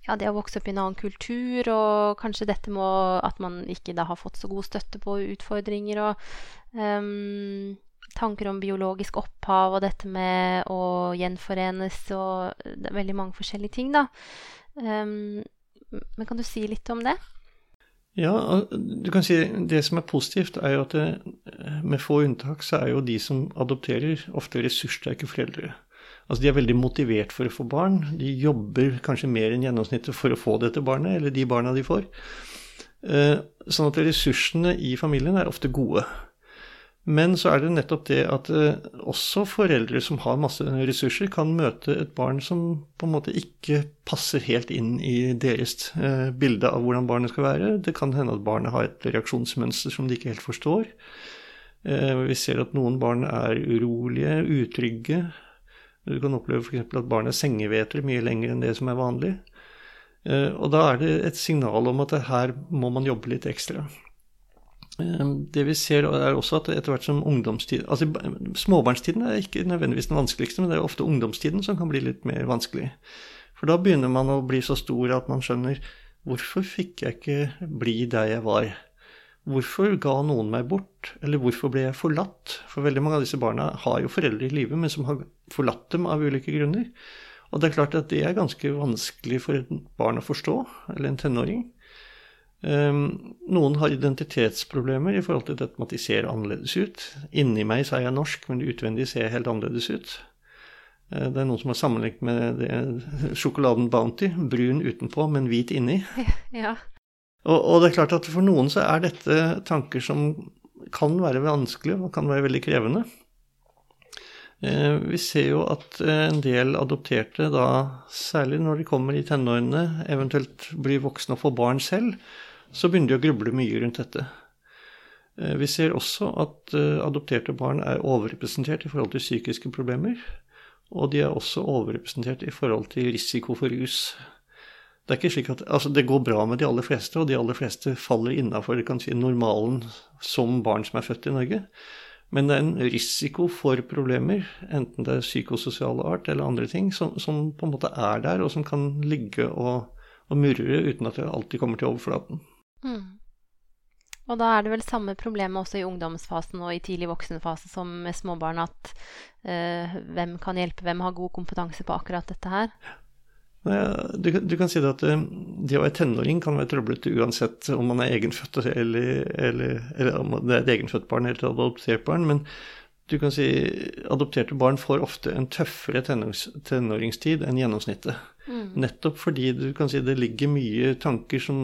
ja, det å vokse opp i en annen kultur, og kanskje dette med at man ikke da har fått så god støtte på utfordringer, og um, tanker om biologisk opphav og dette med å gjenforenes og det er veldig mange forskjellige ting, da. Um, men kan du si litt om det? Ja, du kan si det som er positivt, er jo at det, med få unntak så er jo de som adopterer, ofte ressurssterke foreldre. Altså De er veldig motivert for å få barn. De jobber kanskje mer enn gjennomsnittet for å få dette barnet, eller de barna de får. Eh, sånn at ressursene i familien er ofte gode. Men så er det nettopp det at eh, også foreldre som har masse ressurser, kan møte et barn som på en måte ikke passer helt inn i deres eh, bilde av hvordan barnet skal være. Det kan hende at barnet har et reaksjonsmønster som de ikke helt forstår. Vi ser at noen barn er urolige, utrygge, du kan oppleve f.eks. at barnet sengeveter mye lenger enn det som er vanlig. Eh, og da er det et signal om at her må man jobbe litt ekstra. Eh, det vi ser er også at etter hvert som ungdomstiden Altså småbarnstiden er ikke nødvendigvis den vanskeligste, men det er ofte ungdomstiden som kan bli litt mer vanskelig. For da begynner man å bli så stor at man skjønner hvorfor fikk jeg ikke bli der jeg var? Hvorfor ga noen meg bort, eller hvorfor ble jeg forlatt? For veldig mange av disse barna har jo foreldre i live, men som har forlatt dem av ulike grunner. Og det er klart at det er ganske vanskelig for et barn å forstå, eller en tenåring. Um, noen har identitetsproblemer i forhold til dette med at de ser annerledes ut. Inni meg så er jeg norsk, men utvendig ser jeg helt annerledes ut. Uh, det er noen som har sammenlignet med det, sjokoladen Bounty. Brun utenpå, men hvit inni. Ja. Og, og, det er klart at for noen så er dette tanker som kan være vanskelige og kan være veldig krevende. Eh, vi ser jo at en del adopterte da, særlig når de kommer i tenårene, eventuelt blir voksne og får barn selv, så begynner de å gruble mye rundt dette. Eh, vi ser også at eh, adopterte barn er overrepresentert i forhold til psykiske problemer. Og de er også overrepresentert i forhold til risiko for rus. Det er ikke slik at, altså det går bra med de aller fleste, og de aller fleste faller innafor si, normalen som barn som er født i Norge. Men det er en risiko for problemer, enten det er psykososiale art eller andre ting, som, som på en måte er der, og som kan ligge og, og murre uten at det alltid kommer til overflaten. Mm. Og da er det vel samme problemet også i ungdomsfasen og i tidlig voksenfase som med småbarn, at uh, hvem kan hjelpe, hvem har god kompetanse på akkurat dette her? Ja. Du, du, kan si det at eh, det å være tenåring kan være trøblete uansett om man er egenfødt eller, eller, eller om det er et egenfødt barn eller et adoptert barn. Men du kan si adopterte barn får ofte en tøffere tenåringstid enn gjennomsnittet. Mm. Nettopp fordi du kan si det ligger mye tanker som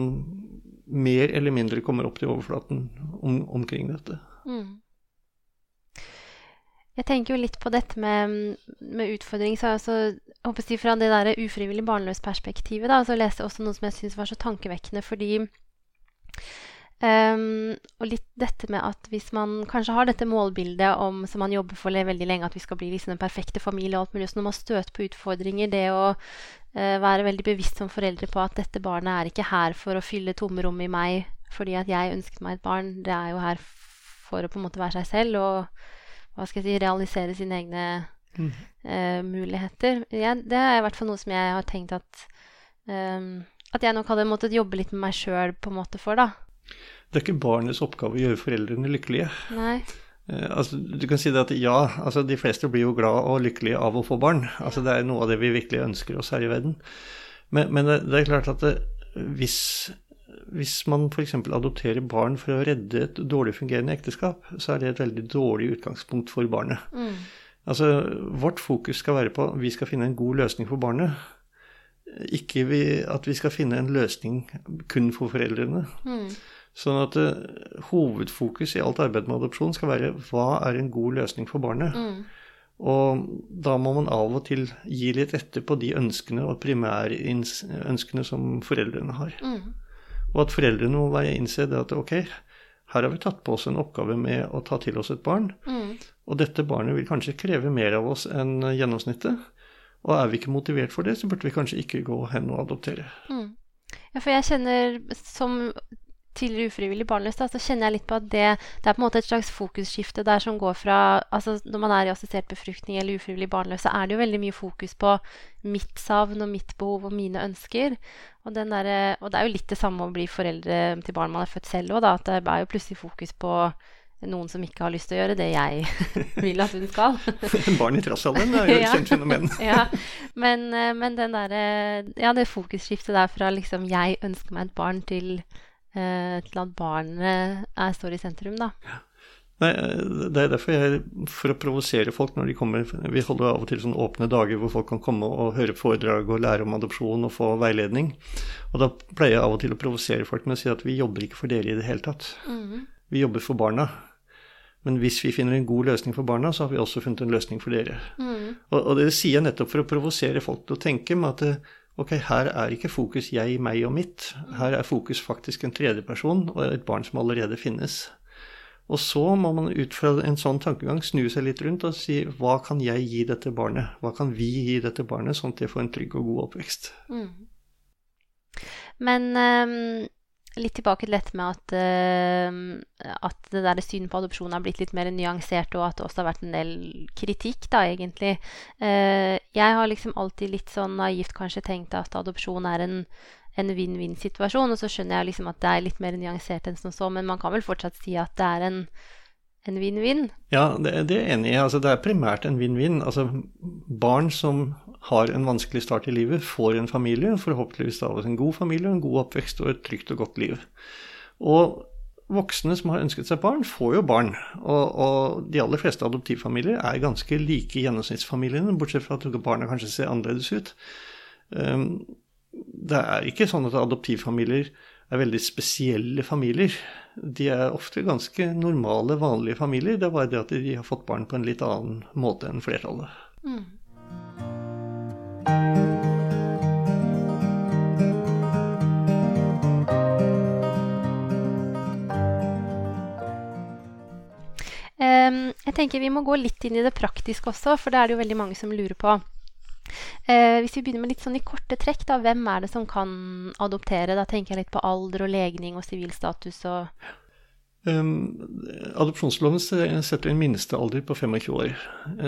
mer eller mindre kommer opp til overflaten om, omkring dette. Mm. Jeg tenker jo litt på dette med, med utfordring. Så altså, jeg si Fra det der ufrivillig barnløs-perspektivet så leste jeg også noe som jeg syns var så tankevekkende. Fordi um, Og litt dette med at hvis man kanskje har dette målbildet om, som man jobber for veldig lenge, at vi skal bli liksom den perfekte familie og alt mulig, så når man støter på utfordringer, det å uh, være veldig bevisst som foreldre på at dette barnet er ikke her for å fylle rom i meg fordi at jeg ønsket meg et barn, det er jo her for å på en måte være seg selv. og hva skal jeg si, realisere sine egne mm. uh, muligheter. Jeg, det er i hvert fall noe som jeg har tenkt at um, At jeg nok hadde måttet jobbe litt med meg sjøl for, da. Det er ikke barnets oppgave å gjøre foreldrene lykkelige. Nei. Uh, altså, du kan si det at ja, altså, de fleste blir jo glad og lykkelige av å få barn. Altså, det er noe av det vi virkelig ønsker oss her i verden. Men, men det, det, er klart at det, hvis hvis man f.eks. adopterer barn for å redde et dårlig fungerende ekteskap, så er det et veldig dårlig utgangspunkt for barnet. Mm. Altså, Vårt fokus skal være på at vi skal finne en god løsning for barnet. Ikke vi, at vi skal finne en løsning kun for foreldrene. Mm. Sånn at uh, hovedfokus i alt arbeid med adopsjon skal være hva er en god løsning for barnet. Mm. Og da må man av og til gi litt etter på de ønskene og primærønskene som foreldrene har. Mm. Og at foreldrene må være innse det at ok, her har vi tatt på oss en oppgave med å ta til oss et barn. Mm. Og dette barnet vil kanskje kreve mer av oss enn gjennomsnittet. Og er vi ikke motivert for det, så burde vi kanskje ikke gå hen og adoptere. Mm. Ja, for jeg kjenner som tidligere ufrivillig barnløs, da, så kjenner jeg litt på at det, det, er på en måte et slags fokusskifte der som går fra altså Når man er i assistert befruktning eller ufrivillig barnløs, så er det jo veldig mye fokus på mitt savn og mitt behov og mine ønsker. Og, der, og det er jo litt det samme å bli foreldre til barn man er født selv òg, at det er jo plutselig fokus på noen som ikke har lyst til å gjøre det jeg vil at hun skal. Barn i trassalderen er jo et kjent fenomen. ja, men, eh, men den der, ja, det fokusskiftet der fra liksom jeg ønsker meg et barn til, uh, til at barnet er, står i sentrum, da. Nei, Det er derfor jeg, for å provosere folk når de kommer Vi holder av og til sånne åpne dager hvor folk kan komme og høre foredrag og lære om adopsjon og få veiledning. Og da pleier jeg av og til å provosere folk med å si at vi jobber ikke for dere i det hele tatt. Mm. Vi jobber for barna. Men hvis vi finner en god løsning for barna, så har vi også funnet en løsning for dere. Mm. Og, og, det sier jeg nettopp for å provosere folk til å tenke med at eh, ok, her er ikke fokus jeg, meg og mitt. Her er fokus faktisk en tredjeperson og et barn som allerede finnes. Og så må man ut fra en sånn tankegang snu seg litt rundt og si hva kan jeg gi dette barnet? Hva kan vi gi dette barnet, sånn at det får en trygg og god oppvekst? Mm. Men um litt tilbake til dette med at, uh, at det der synet på adopsjon har blitt litt mer nyansert, og at det også har vært en del kritikk, da, egentlig. Uh, jeg har liksom alltid litt sånn naivt kanskje tenkt at adopsjon er en en vinn-vinn-situasjon, og så skjønner jeg liksom at det er litt mer nyansert enn som så, men man kan vel fortsatt si at det er en en vinn-vinn? Ja, det, det, er enig i. Altså, det er primært en vinn-vinn. Altså, barn som har en vanskelig start i livet, får en familie, forhåpentligvis da en god familie, en god oppvekst og et trygt og godt liv. Og voksne som har ønsket seg barn, får jo barn. Og, og de aller fleste adoptivfamilier er ganske like gjennomsnittsfamiliene, bortsett fra at barna kanskje ser annerledes ut. Um, det er ikke sånn at adoptivfamilier er veldig spesielle familier. De er ofte ganske normale, vanlige familier. Det er bare det at de har fått barn på en litt annen måte enn flertallet. Mm. jeg tenker Vi må gå litt inn i det praktiske også, for det er det jo veldig mange som lurer på. Eh, hvis vi begynner med litt sånn i korte trekk, da, hvem er det som kan adoptere? Da tenker jeg litt på alder og legning og sivilstatus og Um, adopsjonsloven setter en minstealder på 25 år.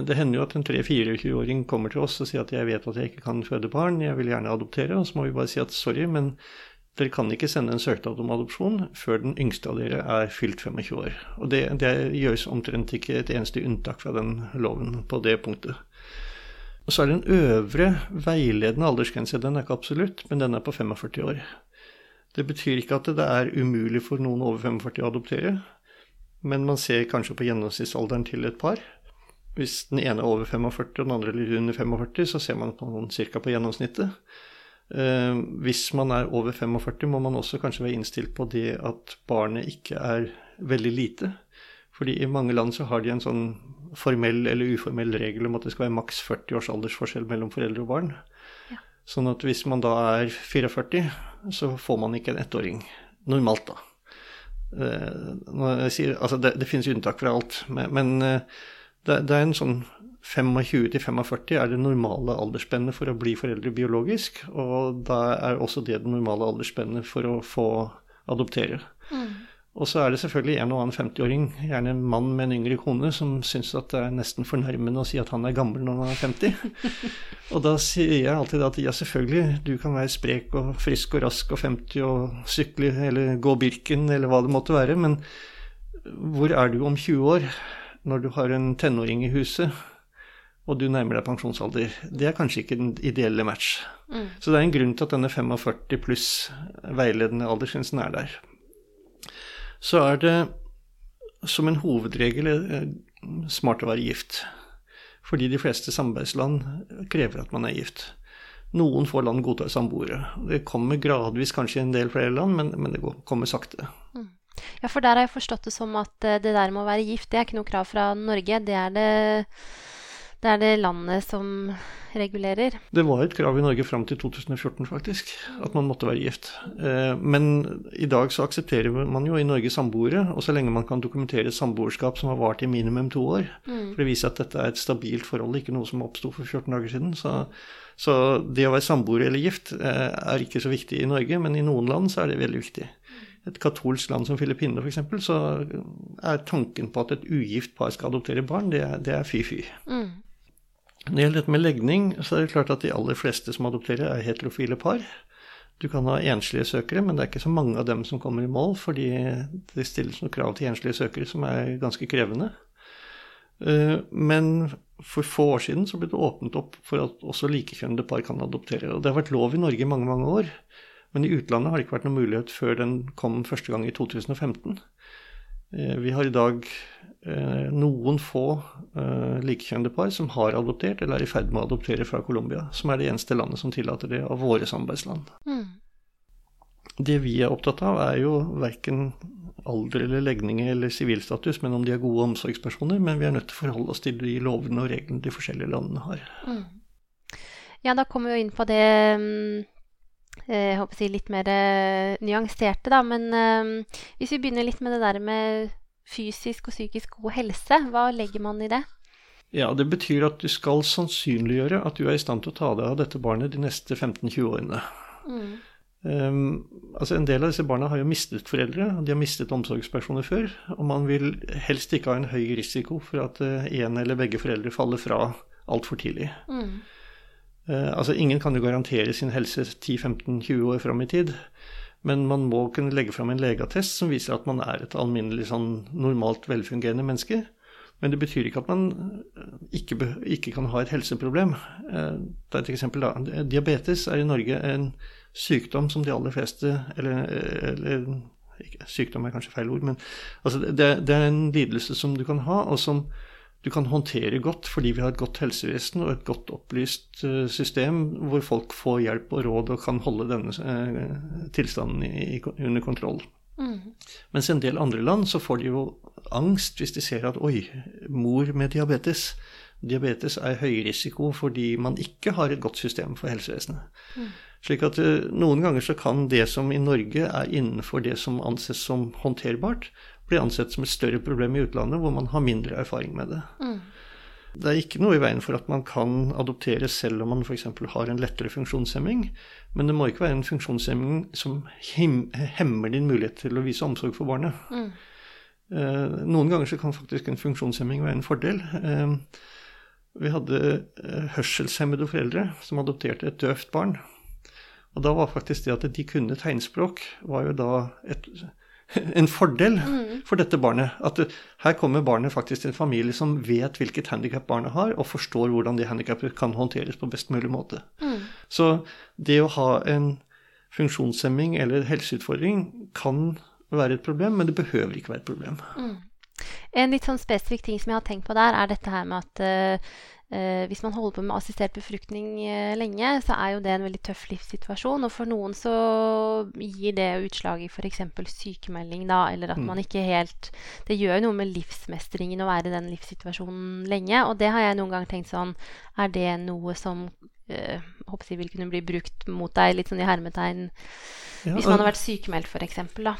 Det hender jo at en 3-24-åring kommer til oss og sier at jeg vet at jeg ikke kan føde barn, jeg vil gjerne adoptere. Og så må vi bare si at sorry, men dere kan ikke sende en søknad om adopsjon før den yngste av dere er fylt 25 år. Og det, det gjøres omtrent ikke et eneste unntak fra den loven på det punktet. Og så er det en øvre veiledende aldersgrense. Den er ikke absolutt, men den er på 45 år. Det betyr ikke at det er umulig for noen over 45 å adoptere, men man ser kanskje på gjennomsnittsalderen til et par. Hvis den ene er over 45 og den andre litt under 45, så ser man på noen cirka på gjennomsnittet. Eh, hvis man er over 45, må man også kanskje være innstilt på det at barnet ikke er veldig lite. Fordi i mange land så har de en sånn formell eller uformell regel om at det skal være maks 40 års aldersforskjell mellom foreldre og barn. Ja. Sånn at hvis man da er 44, så får man ikke en ettåring. Normalt, da. Eh, sier, altså det, det, finnes unntak fra alt, men, men eh, det, det, er en sånn 25 til 45 er det normale aldersspennet for å bli foreldre biologisk, og da er også det det normale aldersspennet for å få adoptere. Mm. Og så er det selvfølgelig en og annen 50-åring, gjerne en mann med en yngre kone, som syns at det er nesten fornærmende å si at han er gammel når han er 50. og da sier jeg alltid at ja, selvfølgelig, du kan være sprek og frisk og rask og 50 og sykle eller gå Birken eller hva det måtte være, men hvor er du om 20 år når du har en tenåring i huset? og du nærmer deg pensjonsalder. Det er kanskje ikke den ideelle match. Mm. Så det er en grunn til at denne 45 pluss veiledende aldersgrensen er der så er det som en hovedregel eh, smart å være gift. Fordi de fleste samarbeidsland krever at man er gift. Noen få land godtar samboere. Det kommer gradvis kanskje i en del flere land, men, men det kommer sakte. Mm. Ja, for der har jeg forstått det som at eh, det der med å være gift, det er ikke noe krav fra Norge. Det er det det er det landet som regulerer. Det var et krav i Norge fram til 2014, faktisk, at man måtte være gift. Eh, men i dag så aksepterer man jo i Norge samboere, og så lenge man kan dokumentere samboerskap som har vart i minimum to år. Mm. For det viser at dette er et stabilt forhold, ikke noe som oppsto for 14 dager siden. Så, så det å være samboer eller gift eh, er ikke så viktig i Norge, men i noen land så er det veldig viktig. et katolsk land som Filippinene f.eks., så er tanken på at et ugift par skal adoptere barn, det er, det er fy-fy. Mm. Når det gjelder dette med legning, så er det klart at de aller fleste som adopterer, er heterofile par. Du kan ha enslige søkere, men det er ikke så mange av dem som kommer i mål, fordi det stilles noen krav til enslige søkere som er ganske krevende. Eh, men for få år siden så ble det åpnet opp for at også likekjønnede par kan adoptere. Og det har vært lov i Norge i mange, mange år. Men i utlandet har det ikke vært noen mulighet før den kom første gang i 2015. Eh, vi har i dag eh, noen få eh, likekjønnede par som har adoptert eller er i ferd med å adoptere fra Colombia, som er det eneste landet som tillater det av våre samarbeidsland. Mm. Det vi er opptatt av, er jo verken alder eller legning eller sivilstatus, men om de er gode omsorgspersoner. Men vi er nødt til å forholde oss til de lovene og reglene de forskjellige landene har. Mm. Ja, da kommer vi jo inn på det mm, jeg håper å si litt mer uh, nyanserte, da. Men uh, hvis vi begynner litt med det der med fysisk og psykisk god helse, hva legger man i det? Ja, Det betyr at du skal sannsynliggjøre at du er i stand til å ta deg av dette barnet de neste 15-20 årene. Mm. Um, altså En del av disse barna har jo mistet foreldre, de har mistet omsorgspersoner før. Og man vil helst ikke ha en høy risiko for at uh, en eller begge foreldre faller fra altfor tidlig. Mm. Eh, altså Ingen kan jo garantere sin helse 10-15-20 år fram i tid. Men man må kunne legge fram en legeattest som viser at man er et alminnelig sånn normalt velfungerende menneske. Men det betyr ikke at man eh, ikke, ikke kan ha et helseproblem. Eh, det er et eksempel da. Diabetes er i Norge en sykdom som de aller fleste Eller, eller sykdom er kanskje feil ord, men altså det, det, er en lidelse som du kan ha, og som du kan håndtere godt fordi vi har et godt helsevesen og et godt opplyst eh, system hvor folk får hjelp og råd og kan holde denne eh, tilstanden i, under kontroll. Mm. Mens i en del andre land så får de jo angst hvis de ser at oi, mor med diabetes. Diabetes er høyrisiko fordi man ikke har et godt system for helsevesenet. Mm. Slik at eh, noen ganger så kan det som i Norge er innenfor det som anses som håndterbart, blir ansett som et større problem i utlandet, hvor man har mindre erfaring med det. Mm. Det er ikke noe i veien for at man kan adoptere selv om man f.eks. har en lettere funksjonshemming, men det må ikke være en funksjonshemming som hemmer din mulighet til å vise omsorg for barnet. Mm. Eh, noen ganger så kan faktisk en funksjonshemming være en fordel. Eh, vi hadde eh, hørselshemmede foreldre som adopterte et døvt barn. Og da var faktisk det at de kunne tegnspråk, var jo da et en fordel mm. for dette barnet. At her kommer barnet faktisk til en familie som vet hvilket handikap barnet har, og forstår hvordan det handikapet kan håndteres på best mulig måte. Mm. Så det å ha en funksjonshemming eller helseutfordring kan være et problem, men det behøver ikke være et problem. Mm. En litt sånn spesifikk ting som jeg har tenkt på der, er dette her med at uh, hvis man holder på med assistert befruktning eh, lenge, så er jo det en veldig tøff livssituasjon. Og for noen så gir det utslag i f.eks. sykemelding, da, eller at mm. man ikke helt Det gjør jo noe med livsmestringen å være i den livssituasjonen lenge. Og det har jeg noen ganger tenkt sånn Er det noe som øh, håper jeg vil kunne bli brukt mot deg, litt sånn i hermetegn, ja, hvis man har vært sykemeldt, f.eks., da?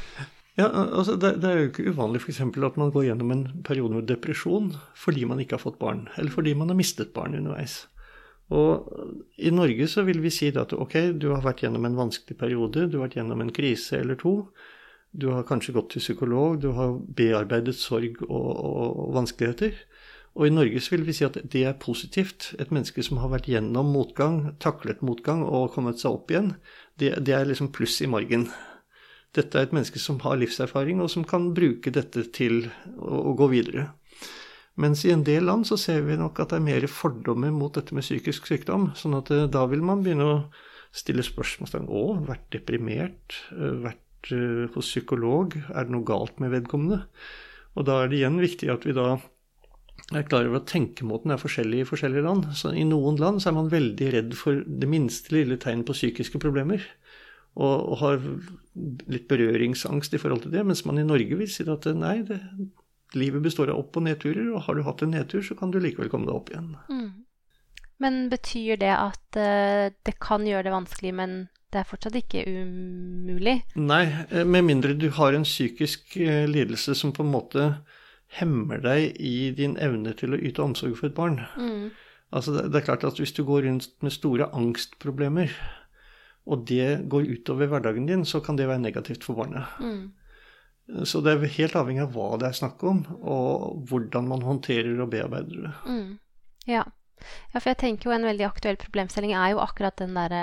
Ja, altså det, det, er jo ikke uvanlig f.eks. at man går gjennom en periode med depresjon fordi man ikke har fått barn, eller fordi man har mistet barn underveis. Og i Norge så vil vi si at ok, du har vært gjennom en vanskelig periode, du har vært gjennom en krise eller to. Du har kanskje gått til psykolog, du har bearbeidet sorg og, og, og vanskeligheter. Og i Norge så vil vi si at det er positivt. Et menneske som har vært gjennom motgang, taklet motgang og kommet seg opp igjen, det, det er liksom pluss i margen dette er et menneske som har livserfaring, og som kan bruke dette til å, å gå videre. Mens i en del land så ser vi nok at det er mer fordommer mot dette med psykisk sykdom. sånn at eh, da vil man begynne å stille spørsmål Å, vært deprimert? Vært hos psykolog? Er det noe galt med vedkommende? Og da er det igjen viktig at vi da er klar over at tenkemåten er forskjellig i forskjellige land. Så I noen land så er man veldig redd for det minste lille tegn på psykiske problemer og, har litt berøringsangst i forhold til det, mens man i Norge vil si at nei, det, livet består av opp- og nedturer, og har du hatt en nedtur, så kan du likevel komme deg opp igjen. Mm. Men betyr det at uh, det kan gjøre det vanskelig, men det er fortsatt ikke umulig? Nei, eh, med mindre du har en psykisk uh, lidelse som på en måte hemmer deg i din evne til å yte omsorg for et barn. Mm. Altså det, det, er klart at hvis du går rundt med store angstproblemer, og det går utover hverdagen din, så kan det være negativt for barnet. Mm. Så det er helt avhengig av hva det er snakk om, og hvordan man håndterer og bearbeider det. Mm. Ja. ja. for jeg tenker jo en veldig aktuell problemstilling er jo akkurat den derre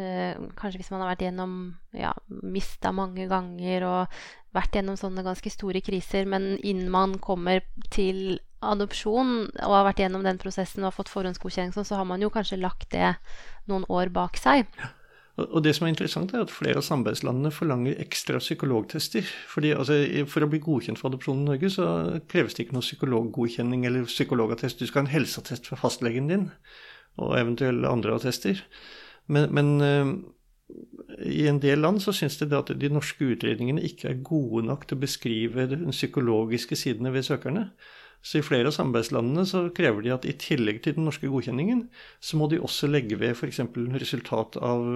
eh, Kanskje hvis man har vært gjennom ja, mista mange ganger og vært gjennom sånne ganske store kriser, men innen man kommer til adopsjon og har vært gjennom den prosessen og har fått forhåndsgodkjenning, så har man jo kanskje lagt det noen år bak seg. Ja. Og det som er interessant, er at flere av samarbeidslandene forlanger ekstra psykologtester. Fordi altså, For å bli godkjent for adopsjon i Norge, så kreves det ikke noe psykologgodkjenning eller psykologattest. Du skal ha en helseattest fra fastlegen din, og eventuelle andre attester. Men, men uh, i en del land så syns de at de norske utredningene ikke er gode nok til å beskrive den psykologiske sidene ved søkerne. Så i flere av samarbeidslandene så krever de at i tillegg til den norske godkjenningen, så må de også legge ved f.eks. resultat av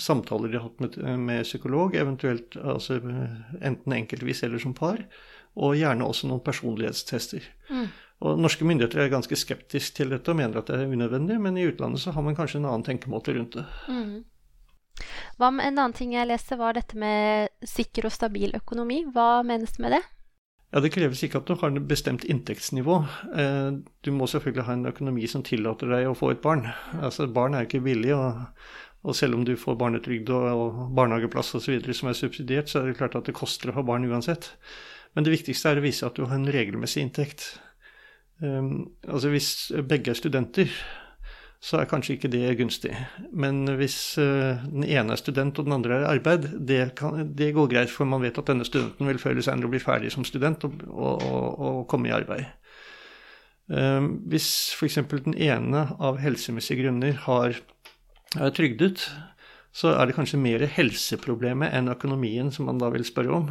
samtaler de har hatt med, med psykolog, eventuelt altså, enten enkeltvis eller som par, og gjerne også noen personlighetstester. Mm. Og Norske myndigheter er ganske skeptiske til dette og mener at det er unødvendig, men i utlandet så har man kanskje en annen tenkemåte rundt det. Mm. Hva med En annen ting jeg leste, var dette med sikker og stabil økonomi. Hva menes med det? Ja, Det kreves ikke at du har et bestemt inntektsnivå. Eh, du må selvfølgelig ha en økonomi som tillater deg å få et barn. Altså, Barn er ikke billig, og, og selv om du får barnetrygd og, og barnehageplass osv. som er subsidiert, så er det klart at det koster å ha barn uansett. Men det viktigste er å vise at du har en regelmessig inntekt. Um, altså Hvis begge er studenter, så er kanskje ikke det gunstig. Men hvis uh, den ene er student og den andre er i arbeid, det, kan, det, går greit, for man vet at denne studenten vil før eller senere bli ferdig som student og, og, og komme i arbeid. Uh, hvis f.eks. den ene av helsemessige grunner har, er trygdet, så er det kanskje mer helseproblemet enn økonomien som man da vil spørre om.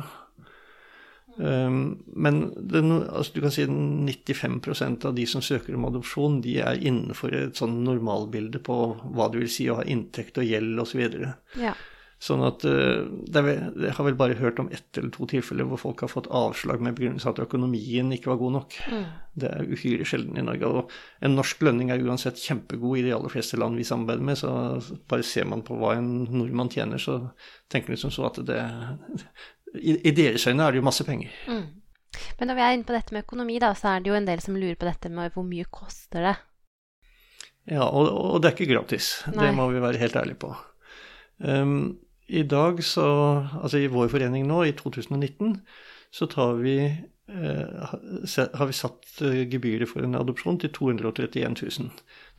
Um, men den, altså du kan si 95% av de som søker om adopsjon, de er innenfor et sånn normalbilde på hva det vil si å ha inntekt og gjeld osv. Så ja. Sånn at er, Jeg har vel bare hørt om ett eller to tilfeller hvor folk har fått avslag med begrunnelse at økonomien ikke var god nok. Mm. Det er uhyre sjelden i Norge. Og en norsk lønning er uansett kjempegod i de aller fleste land vi samarbeider med, så bare ser man på hva en nordmann tjener, så tenker man som så at det, i, i deres øyne er det jo masse penger. Mm. Men når vi er inne på dette med økonomi, da, så er det jo en del som lurer på dette med hvor mye koster det? Ja, og, og det er ikke gratis. Nei. Det må vi være helt ærlige på. Um, I dag så Altså i vår forening nå, i 2019, så tar vi har vi satt eh, gebyret for en adopsjon til 231 000.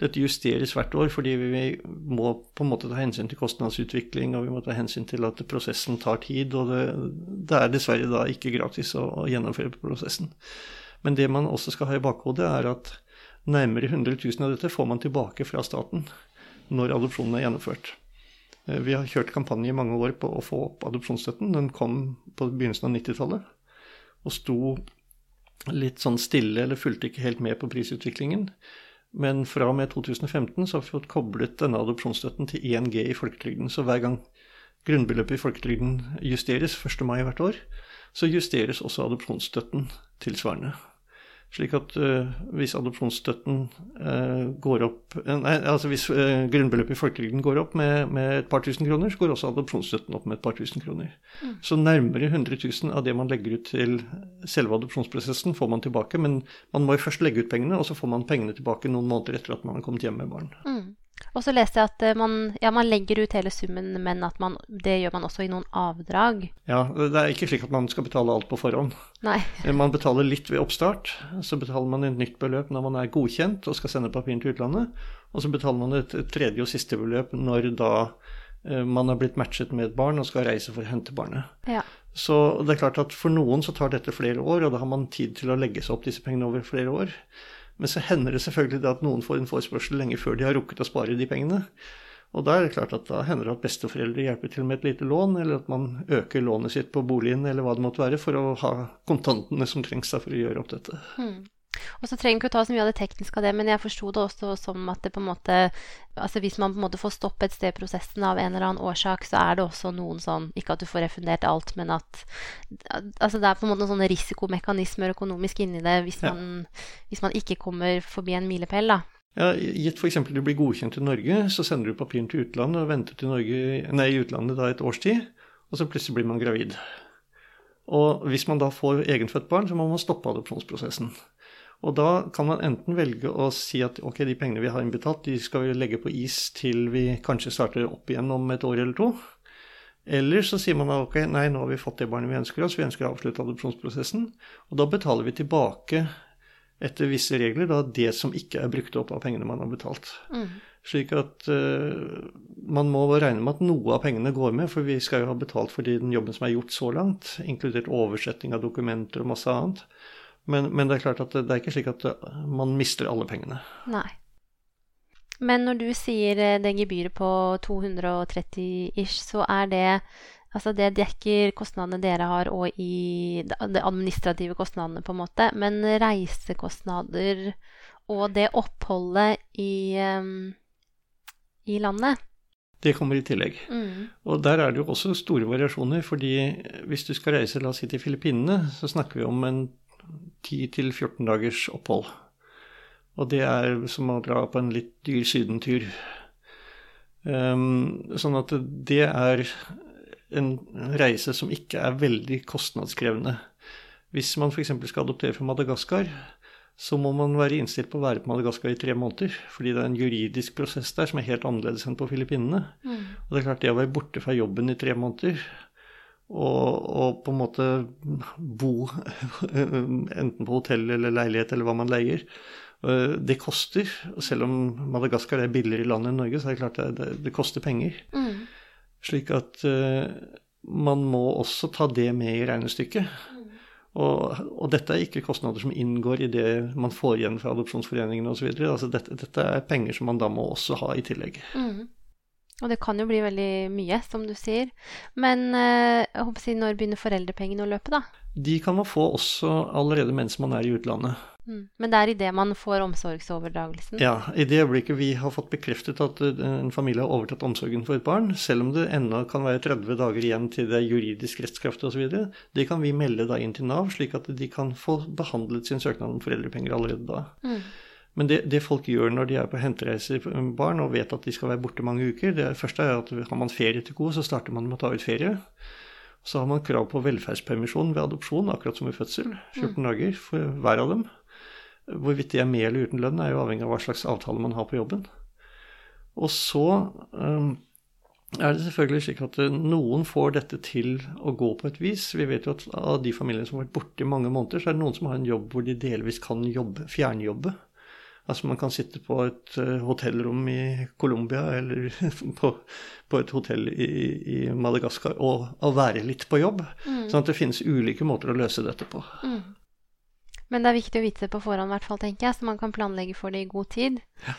Dette justeres hvert år fordi vi må på en måte ta hensyn til kostnadsutvikling, og vi må ta hensyn til at prosessen tar tid, og det, det er dessverre da ikke gratis å, å, gjennomføre prosessen. Men det man også skal ha i bakhodet, er at nærmere 100 000 av dette får man tilbake fra staten når adopsjonen er gjennomført. Eh, vi har kjørt kampanje i mange år på å få opp adopsjonsstøtten. Den kom på begynnelsen av 90-tallet og sto litt sånn stille eller fulgte ikke helt med på prisutviklingen. Men fra og med 2015 så har vi fått koblet denne adopsjonsstøtten til 1G i folketrygden. Så hver gang grunnbeløpet i folketrygden justeres 1. mai hvert år, så justeres også adopsjonsstøtten tilsvarende. Slik at uh, hvis adopsjonsstøtten uh, går opp uh, Nei, altså hvis grunnbeløpet i folketrygden går opp med, med, et par tusen kroner, så går også adopsjonsstøtten opp med et par tusen kroner. Mm. Så nærmere 100 000 av det man legger ut til selve adopsjonsprosessen, får man tilbake. Men man må jo først legge ut pengene, og så får man pengene tilbake noen måneder etter at man har kommet hjem med barn. Mm. Og så leste jeg at eh, man, ja, man, legger ut hele summen, men at man, det gjør man også i noen avdrag. Ja, det er ikke slik at man skal betale alt på forhånd. Nei. Eh, man betaler litt ved oppstart. Så betaler man et nytt beløp når man er godkjent og skal sende papirene til utlandet. Og så betaler man et tredje og siste beløp når da eh, man har blitt matchet med et barn og skal reise for å hente barnet. Ja. Så det er klart at for noen så tar dette flere år, og da har man tid til å legge seg opp disse pengene over flere år. Men så hender det selvfølgelig at noen får en forespørsel lenge før de har rukket å spare de pengene. Og da er det klart at da hender det at besteforeldre hjelper til med et lite lån, eller at man øker lånet sitt på boligen, eller hva det måtte være, for å ha kontantene som trengs for å gjøre opp dette. Hmm. Og så trenger ikke å ta så mye av det tekniske av det, men jeg forsto det også som at det på en måte Altså hvis man på en måte får stoppe et sted prosessen av en eller annen årsak, så er det også noen sånn Ikke at du får refundert alt, men at Altså det er på en måte noen sånne risikomekanismer økonomisk inni det hvis man, ja. hvis man ikke kommer forbi en milepæl, da. Ja, Gitt f.eks. du blir godkjent i Norge, så sender du papiren til utlandet og venter til Norge, nei, i utlandet da et års tid, og så plutselig blir man gravid. Og hvis man da får egenfødt barn, så må man stoppe adopsjonsprosessen. Og da kan man enten velge å si at ok, de pengene vi har innbetalt, de skal vi legge på is til vi kanskje starter opp igjen om et år eller to. Eller så sier man ok, nei, nå har vi fått det barnet vi ønsker oss, vi ønsker å avslutte adopsjonsprosessen. Og da betaler vi tilbake etter visse regler da det som ikke er brukt opp av pengene man har betalt. Mm. Slik at uh, man må regne med at noe av pengene går med, for vi skal jo ha betalt for den jobben som er gjort så langt, inkludert oversetting av dokumenter og masse annet. Men, men, det er klart at det, er ikke slik at eh, man mister alle pengene. Nei. Men når du sier eh, det gebyret på 230 ish, så er det Altså det dekker kostnadene dere har, og i de administrative kostnadene, på en måte. Men reisekostnader og det oppholdet i, um, i landet det kommer i tillegg. Mm. Og der er det jo også store variasjoner, fordi hvis du skal reise la oss si til Filippinene, så snakker vi om en 10-14 dagers opphold. Og det er som å dra på en litt dyr sydentur. Um, sånn at det er en reise som ikke er veldig kostnadskrevende. Hvis man f.eks. skal adoptere fra Madagaskar, så må man være innstilt på å være på Madagaskar i tre måneder. Fordi det er en juridisk prosess der som er helt annerledes enn på Filippinene. Mm. Og det er klart det å være borte fra jobben i tre måneder og, og, på en måte bo enten på hotell eller leilighet eller hva man leier. Eh, det koster. Selv om Madagaskar er billigere i landet enn Norge, så er det klart det, det, det koster penger. Mm. Slik at uh, man må også ta det med i regnestykket. Mm. Og, og, dette er ikke kostnader som inngår i det man får igjen fra adopsjonsforeningene osv. Altså dette, dette er penger som man da må også ha i tillegg. Mm. Og det kan jo bli veldig mye, som du sier. Men eh, jeg håper å si, når begynner foreldrepengene å løpe, da? De kan man få også allerede mens man er i utlandet. Mm. Men det er idet man får omsorgsoverdragelsen? Ja, i det øyeblikket vi har fått bekreftet at eh, en familie har overtatt omsorgen for et barn, selv om det ennå kan være 30 dager igjen til det er juridisk rettskraftig osv., det kan vi melde da inn til Nav, slik at de kan få behandlet sin søknad om foreldrepenger allerede da. Mm. Men det, det, folk gjør når de er på hentereise med barn og vet at de skal være borte mange uker, det første er at har man ferie til gode, så starter man med å ta ut ferie. Så har man krav på velferdspermisjon ved adopsjon, akkurat som i fødsel. 14 mm. dager for hver av dem. Hvorvidt de er med eller uten lønn, er jo avhengig av hva slags avtale man har på jobben. Og så um, er det selvfølgelig slik at eh, noen får dette til å gå på et vis. Vi vet jo at av de familiene som har vært borte i mange måneder, så er det noen som har en jobb hvor de delvis kan jobbe, fjernjobbe. Altså man kan sitte på et uh, hotellrom i Colombia eller på, på, et hotell i, i Madagaskar og, og, være litt på jobb. Mm. Sånn at det finnes ulike måter å løse dette på. Mm. Men det er viktig å vite det på forhånd, hvert fall, tenker jeg, så man kan planlegge for det i god tid. Ja.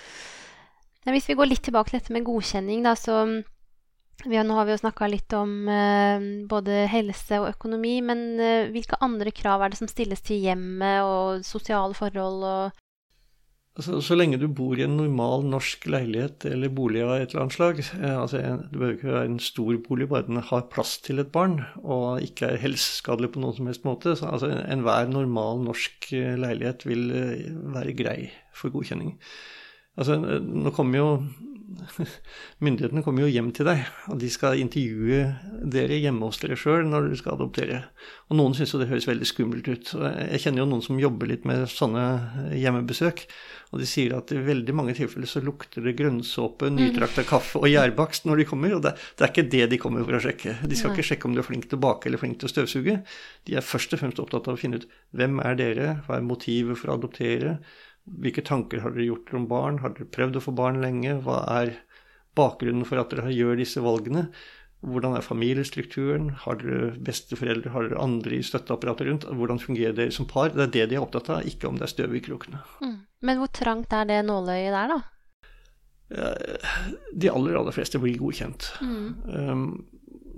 Men hvis vi går litt tilbake til dette med godkjenning, da, så har, Nå har vi jo snakka litt om eh, både helse og økonomi, men eh, hvilke andre krav er det som stilles til hjemmet og sosiale forhold og Altså, så lenge du bor i en normal norsk leilighet eller bolig av et eller annet slag eh, altså Det behøver ikke være en stor bolig, bare den har plass til et barn og ikke er helseskadelig på noen som helst måte. Så, altså, Enhver normal norsk eh, leilighet vil eh, være grei for godkjenning. Altså, nå kommer jo Myndighetene kommer jo hjem til deg, og de skal intervjue dere hjemme hos dere sjøl når dere skal adoptere. Og noen syns jo det høres veldig skummelt ut. Jeg kjenner jo noen som jobber litt med sånne hjemmebesøk. Og de sier at i veldig mange tilfeller så lukter det grønnsåpe, nytrakta kaffe og gjærbakst når de kommer. Og det, det, er ikke det de kommer for å sjekke. De skal ikke sjekke om du er flink til å bake eller flink til å støvsuge. De er først og fremst opptatt av å finne ut hvem er dere, hva er motivet for å adoptere, hvilke tanker har dere gjort om barn, har dere prøvd å få barn lenge, hva er bakgrunnen for at dere gjør disse valgene? Hvordan er familiestrukturen? Har dere besteforeldre? Har dere andre i støtteapparatet rundt? Hvordan fungerer dere som par? Det er det de er opptatt av, ikke om det er støv i krokene. Mm. Men hvor trangt er det nåløyet der, da? De aller, aller fleste blir godkjent. Mm. Um,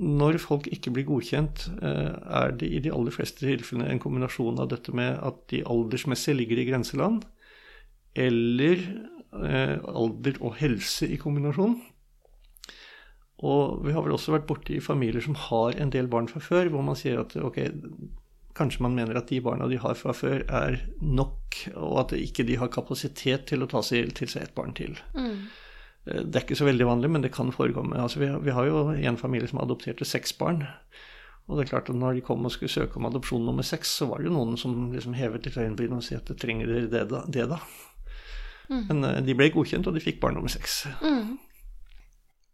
når folk ikke blir godkjent, eh, er det i de aller fleste tilfellene en kombinasjon av dette med at de aldersmessig ligger i grenseland, eller eh, alder og helse i kombinasjon. Og vi har vel også vært borti familier som har en del barn fra før, hvor man sier at ok, kanskje man mener at de barna de har fra før, er nok, og at ikke de har kapasitet til å ta seg til seg et barn til. Mm. Det er ikke så veldig vanlig, men det kan forekomme. Altså, vi, vi, har jo en familie som adopterte seks barn. Og det er klart at når de kom og skulle søke om adopsjon nummer seks, så var det jo noen som liksom hevet litt øyenbryn og sa at trenger dere det da? Det da? Mm. Men de ble godkjent, og de fikk barn nummer seks. Mm.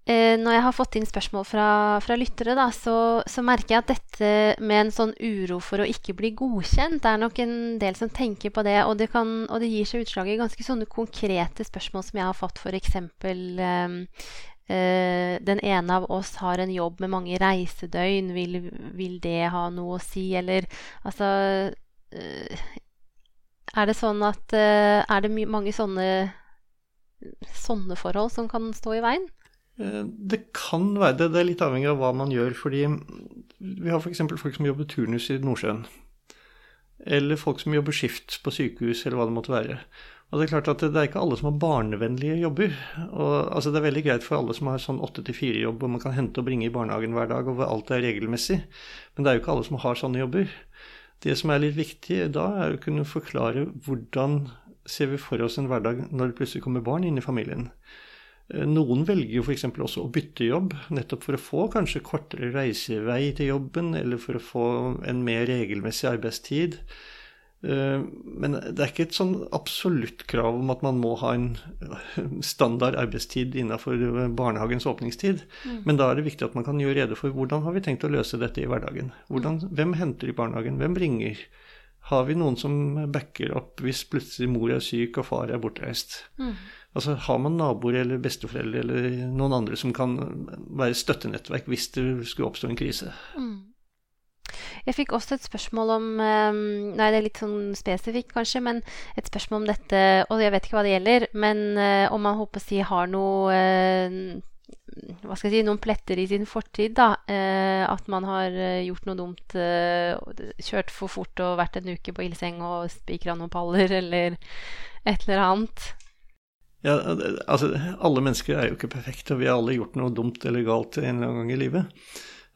Eh, når jeg har fått inn spørsmål fra, fra lyttere, da, så, så, merker jeg at dette med en sånn uro for å ikke bli godkjent, det er nok en del som tenker på det. Og det, kan, og det gir seg utslag i ganske sånne konkrete spørsmål som jeg har fått, f.eks. Eh, eh, den ene av oss har en jobb med mange reisedøgn, vil, vil det ha noe å si? Eller altså eh, Er det sånn at eh, Er det mange sånne, sånne forhold som kan stå i veien? Eh, det kan være det. Det er litt avhengig av hva man gjør. fordi vi har f.eks. folk som jobber turnus i Nordsjøen. Eller folk som jobber skift på sykehus, eller hva det måtte være. Og Det er klart at det er ikke alle som har barnevennlige jobber. Og, altså Det er veldig greit for alle som har sånn åtte til fire-jobb, hvor man kan hente og bringe i barnehagen hver dag, og hvor alt er regelmessig. Men det er jo ikke alle som har sånne jobber. Det som er litt viktig da, er å kunne forklare hvordan ser vi for oss en hverdag når det plutselig kommer barn inn i familien. Eh, noen velger jo f.eks. også å bytte jobb, nettopp for å få kanskje kortere reisevei til jobben, eller for å få en mer regelmessig arbeidstid. Eh, men det er ikke et sånn absolutt krav om at man må ha en standard arbeidstid innenfor barnehagens åpningstid. Mm. Men da er det viktig at man kan gjøre rede for hvordan har vi tenkt å løse dette i hverdagen. Hvordan, hvem henter i barnehagen? Hvem bringer? Har vi noen som backer opp hvis plutselig mor er syk og far er bortreist? Mm. Altså Har man naboer eller besteforeldre eller noen andre som kan være støttenettverk hvis det skulle oppstå en krise? Mm. Jeg fikk også et spørsmål om ehm, Nei, det er litt sånn spesifikt, kanskje, men et spørsmål om dette Og jeg vet ikke hva det gjelder, men eh, om man håper å si har noe eh, hva skal jeg si, noen pletter i sin fortid. da, eh, At man har gjort noe dumt, kjørt for fort og vært en uke på ildseng og spikra noen paller eller et eller annet. Ja, altså, alle mennesker er jo ikke perfekte, og vi har alle gjort noe dumt eller galt en eller annen gang i livet.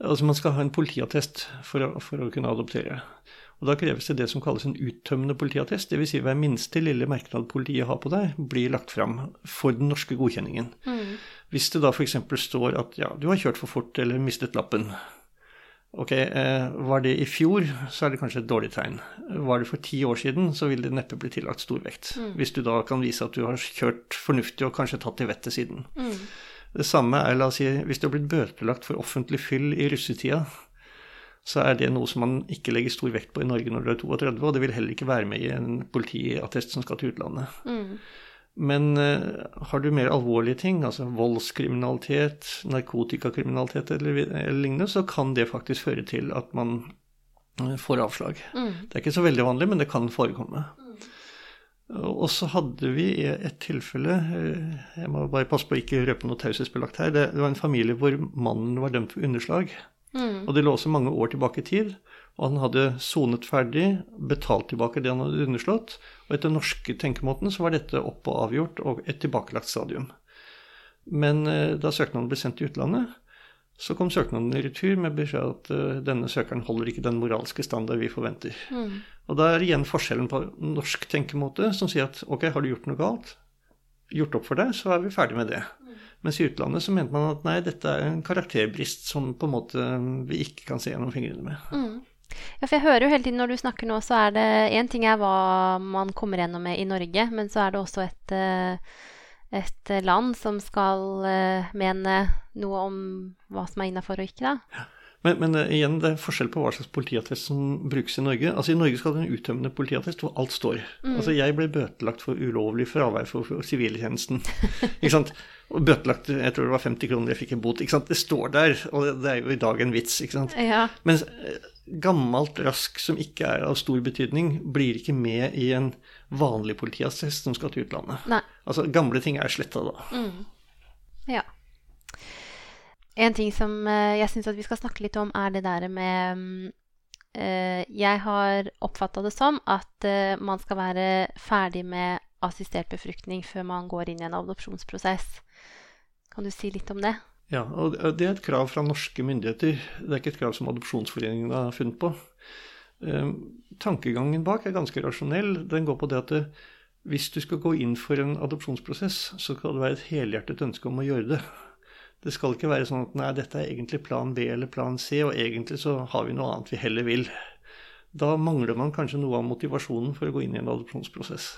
Altså, Man skal ha en politiattest for å, for å kunne adoptere. Og Da kreves det det som kalles en uttømmende politiattest. Dvs. Si hver minste lille merknad politiet har på deg, blir lagt fram for den norske godkjenningen. Mm. Hvis det da f.eks. står at ja, du har kjørt for fort eller mistet lappen, Ok, eh, Var det i fjor, så er det kanskje et dårlig tegn. Var det for ti år siden, så vil det neppe bli tillagt stor vekt. Mm. Hvis du da kan vise at du har kjørt fornuftig og kanskje tatt til vettet siden. Mm. Det samme er, la oss si, hvis du har blitt bøtelagt for offentlig fyll i russetida, så er det noe som man ikke legger stor vekt på i Norge når du er 32, og det vil heller ikke være med i en politiattest som skal til utlandet. Mm. Men uh, har du mer alvorlige ting, altså voldskriminalitet, narkotikakriminalitet eller, eller, lignende, så kan det faktisk føre til at man uh, får avslag. Mm. Det er ikke så veldig vanlig, men det kan forekomme. Og så hadde vi et tilfelle uh, Jeg må bare passe på å ikke røpe noe taushetsbelagt her. Det, det, var en familie hvor mannen var dømt for underslag. Mm. Og det lå også mange år tilbake i tid. Og han hadde sonet ferdig, betalt tilbake det han hadde underslått. Og etter norske tenkemåten så var dette opp og avgjort og et tilbakelagt stadium. Men eh, da søknaden ble sendt til utlandet, så kom søknaden i retur med beskjed at uh, denne søkeren holder ikke den moralske standard vi forventer. Mm. Og da er igjen forskjellen på norsk tenkemåte, som sier at ok, har du gjort noe galt, gjort opp for deg, så er vi ferdig med det. Mm. Mens i utlandet så mente man at nei, dette er en karakterbrist som på en måte vi ikke kan se gjennom fingrene med. Mm. Ja, for jeg hører jo hele tiden når du snakker nå, så er det én ting er hva man kommer gjennom med i Norge, men så er det også et, eh, et land som skal eh, mene noe om hva som er innafor og ikke, da. Men, men uh, igjen, det er forskjell på hva slags politiattest som brukes i Norge. Altså I Norge skal det en uttømmende politiattest hvor alt står. Mm. Altså Jeg ble bøtelagt for ulovlig fravær for siviltjenesten. ikke sant? Og bøtelagt, jeg tror det var 50 kroner, jeg fikk en bot. ikke sant? Det står der, og det, det er jo i dag en vits. ikke sant? Ja. Mens gammelt rask som ikke er av stor betydning, blir ikke med i en vanlig politiattest som skal til utlandet. Nei. Altså gamle ting er sletta da. Mm. Ja. En ting som uh, jeg syns vi skal snakke litt om, er det der med uh, Jeg har oppfatta det som at uh, man skal være ferdig med assistert befruktning før man går inn i en adopsjonsprosess. Kan du si litt om det? Ja, og det er et krav fra norske myndigheter. Det er ikke et krav som Adopsjonsforeningen har funnet på. Eh, tankegangen bak er ganske rasjonell. Den går på det at det, hvis du skal gå inn for en adopsjonsprosess, så skal det være et helhjertet ønske om å gjøre det. Det skal ikke være sånn at nei, dette er egentlig plan B eller plan C, og egentlig så har vi noe annet vi heller vil. Da mangler man kanskje noe av motivasjonen for å gå inn i en adopsjonsprosess.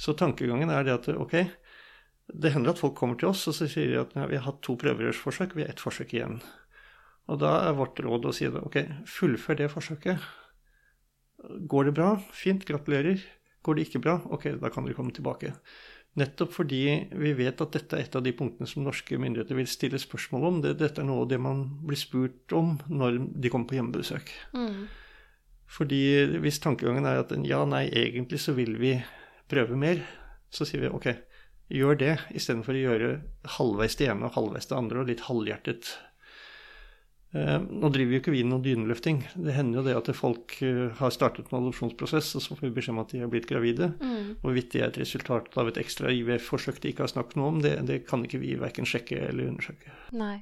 Så tankegangen er det at ok, det hender at folk kommer til oss og så sier de at ja, vi har hatt to prøverørsforsøk, vi har ett forsøk igjen. Og da er vårt råd å si det, ok, fullfør det forsøket. Går det bra? Fint, gratulerer. Går det ikke bra? Ok, da kan dere komme tilbake. Nettopp fordi vi vet at dette er et av de punktene som norske myndigheter vil stille spørsmål om. Det, dette er noe av det man blir spurt om når de kommer på hjemmebesøk. Mm. Fordi hvis tankegangen er at ja, nei, egentlig så vil vi prøve mer, så sier vi ok, gjør det istedenfor å gjøre halvveis det ene og halvveis det andre og litt halvhjertet. Eh, nå driver jo ikke vi noen dyneløfting. Det hender jo det at folk eh, har startet en adopsjonsprosess, og så får vi beskjed om at de er blitt gravide. Mm. Hvorvidt det er et resultat av et ekstra IVF-forsøk de ikke har snakket noe om, det, det kan ikke vi verken sjekke eller undersøke. Nei.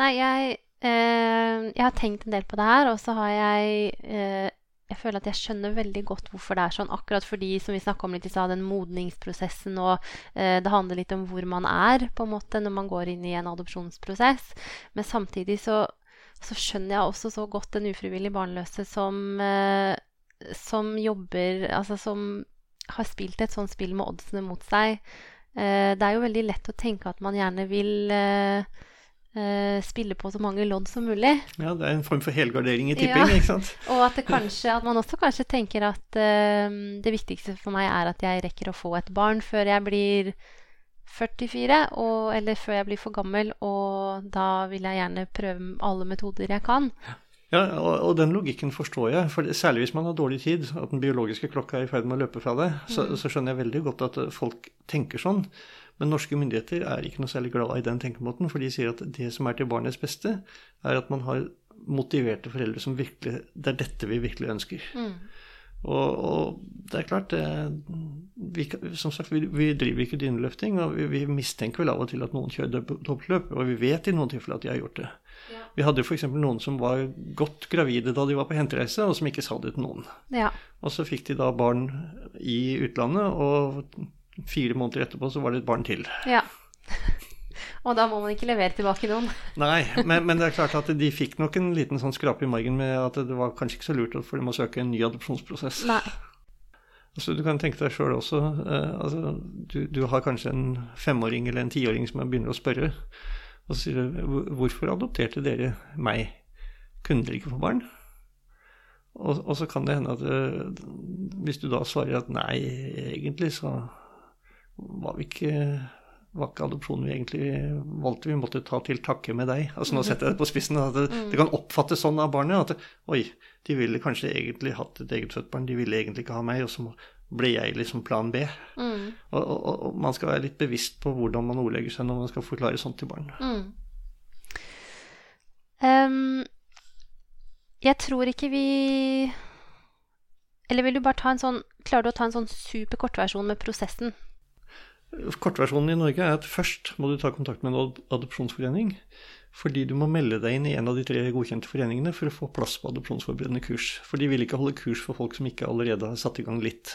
Nei, jeg, eh, jeg har tenkt en del på det her, og så har jeg eh, jeg føler at jeg skjønner veldig godt hvorfor det er sånn. Akkurat fordi, som vi om litt i stad, den modningsprosessen og eh, det handler litt om hvor man er på en måte når man går inn i en adopsjonsprosess. Men samtidig så, så skjønner jeg også så godt den ufrivillig barnløse som, eh, som jobber Altså som har spilt et sånt spill med oddsene mot seg. Eh, det er jo veldig lett å tenke at man gjerne vil eh, spille på så mange lodd som mulig. Ja, det er en form for helgardering i tipping, ja. ikke sant. Og at, kanskje, at, man også kanskje tenker at uh, det viktigste for meg er at jeg rekker å få et barn før jeg blir 44, og, eller før jeg blir for gammel, og da vil jeg gjerne prøve alle metoder jeg kan. Ja, og, og den logikken forstår jeg, for særlig hvis man har dårlig tid, at den biologiske klokka er i ferd med å løpe fra deg, så, mm. så skjønner jeg veldig godt at folk tenker sånn. Men norske myndigheter er ikke noe særlig glad i den tenkemåten, for de sier at det som er til barnets beste, er at man har motiverte foreldre som virkelig Det er dette vi virkelig ønsker. Mm. Og, og, det er klart det, vi, Som sagt, vi, vi driver ikke dyneløfting, og vi, vi, mistenker vel av og til at noen kjører dobbeltløp, og vi vet i noen tilfeller at de har gjort det. Ja. Vi hadde f.eks. noen som var godt gravide da de var på hentereise, og som ikke sa det til noen. Ja. Og så fikk de da barn i utlandet, og fire måneder etterpå så var det et barn til. Ja. Og da må man ikke levere tilbake noen. Nei, men, men, det er klart at de fikk nok en liten sånn skrape i margen med at det var kanskje ikke så lurt for dem å søke en ny adopsjonsprosess. Nei. Altså, du kan tenke deg sjøl også eh, altså, du, du, har kanskje en femåring eller en tiåring som begynner å spørre. Og så sier du 'Hvorfor adopterte dere meg? Kunne dere ikke få barn?' Og, og så kan det hende at uh, hvis du da svarer at nei, egentlig så var vi ikke var ikke adopsjonen vi egentlig valgte. Vi måtte ta til takke med deg. Altså Nå mm. setter jeg det på spissen. At det, det kan oppfattes sånn av barnet at oi, de ville kanskje egentlig hatt et eget født barn, de ville egentlig ikke ha meg, og så ble jeg liksom plan B. Mm. Og, og, og, man skal være litt bevisst på hvordan man ordlegger seg når man skal forklare sånt til barn. Mm. Um, jeg tror ikke vi Eller vil du bare ta en sånn Klarer du å ta en sånn super kortversjon med prosessen? Kortversjonen i Norge er at først må du ta kontakt med en adopsjonsforening. Fordi du må melde deg inn i en av de tre godkjente foreningene for å få plass på adopsjonsforberedende kurs. For de vil ikke holde kurs for folk som ikke allerede har satt i gang litt.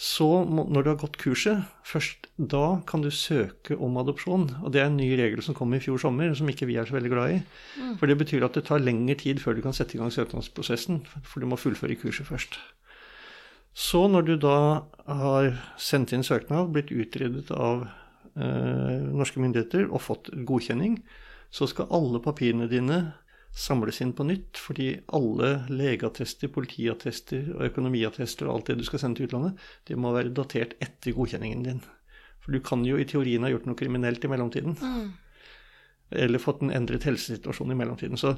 Så når du har gått kurset, først da kan du søke om adopsjon. Og det er en ny regel som kom i fjor sommer, som ikke vi er så veldig glad i. Mm. For det betyr at det tar lengre tid før du kan sette i gang søknadsprosessen, for du må fullføre kurset først. Så når du da har sendt inn søknad, blitt utredet av eh, norske myndigheter og fått godkjenning, så skal alle papirene dine samles inn på nytt, fordi alle legeattester, politiattester og økonomiattester og alt det du skal sende til utlandet, det må være datert etter godkjenningen din. For du kan jo i teorien ha gjort noe kriminelt i mellomtiden. Mm. Eller fått en endret helsesituasjon i mellomtiden. Så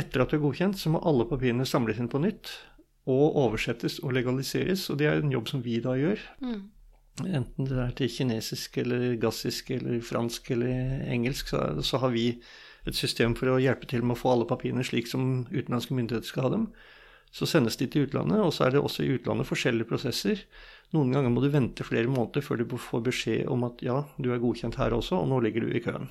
etter at du er godkjent, så må alle papirene samles inn på nytt og oversettes og legaliseres. Og det er en jobb som vi da gjør. Mm. Enten det er til kinesisk eller gassisk eller fransk eller engelsk, så, så, har vi et system for å hjelpe til med å få alle papirene slik som utenlandske myndigheter skal ha dem. Så sendes de til utlandet, og så er det også i utlandet forskjellige prosesser. Noen ganger må du vente flere måneder før du får beskjed om at ja, du er godkjent her også, og nå ligger du i køen.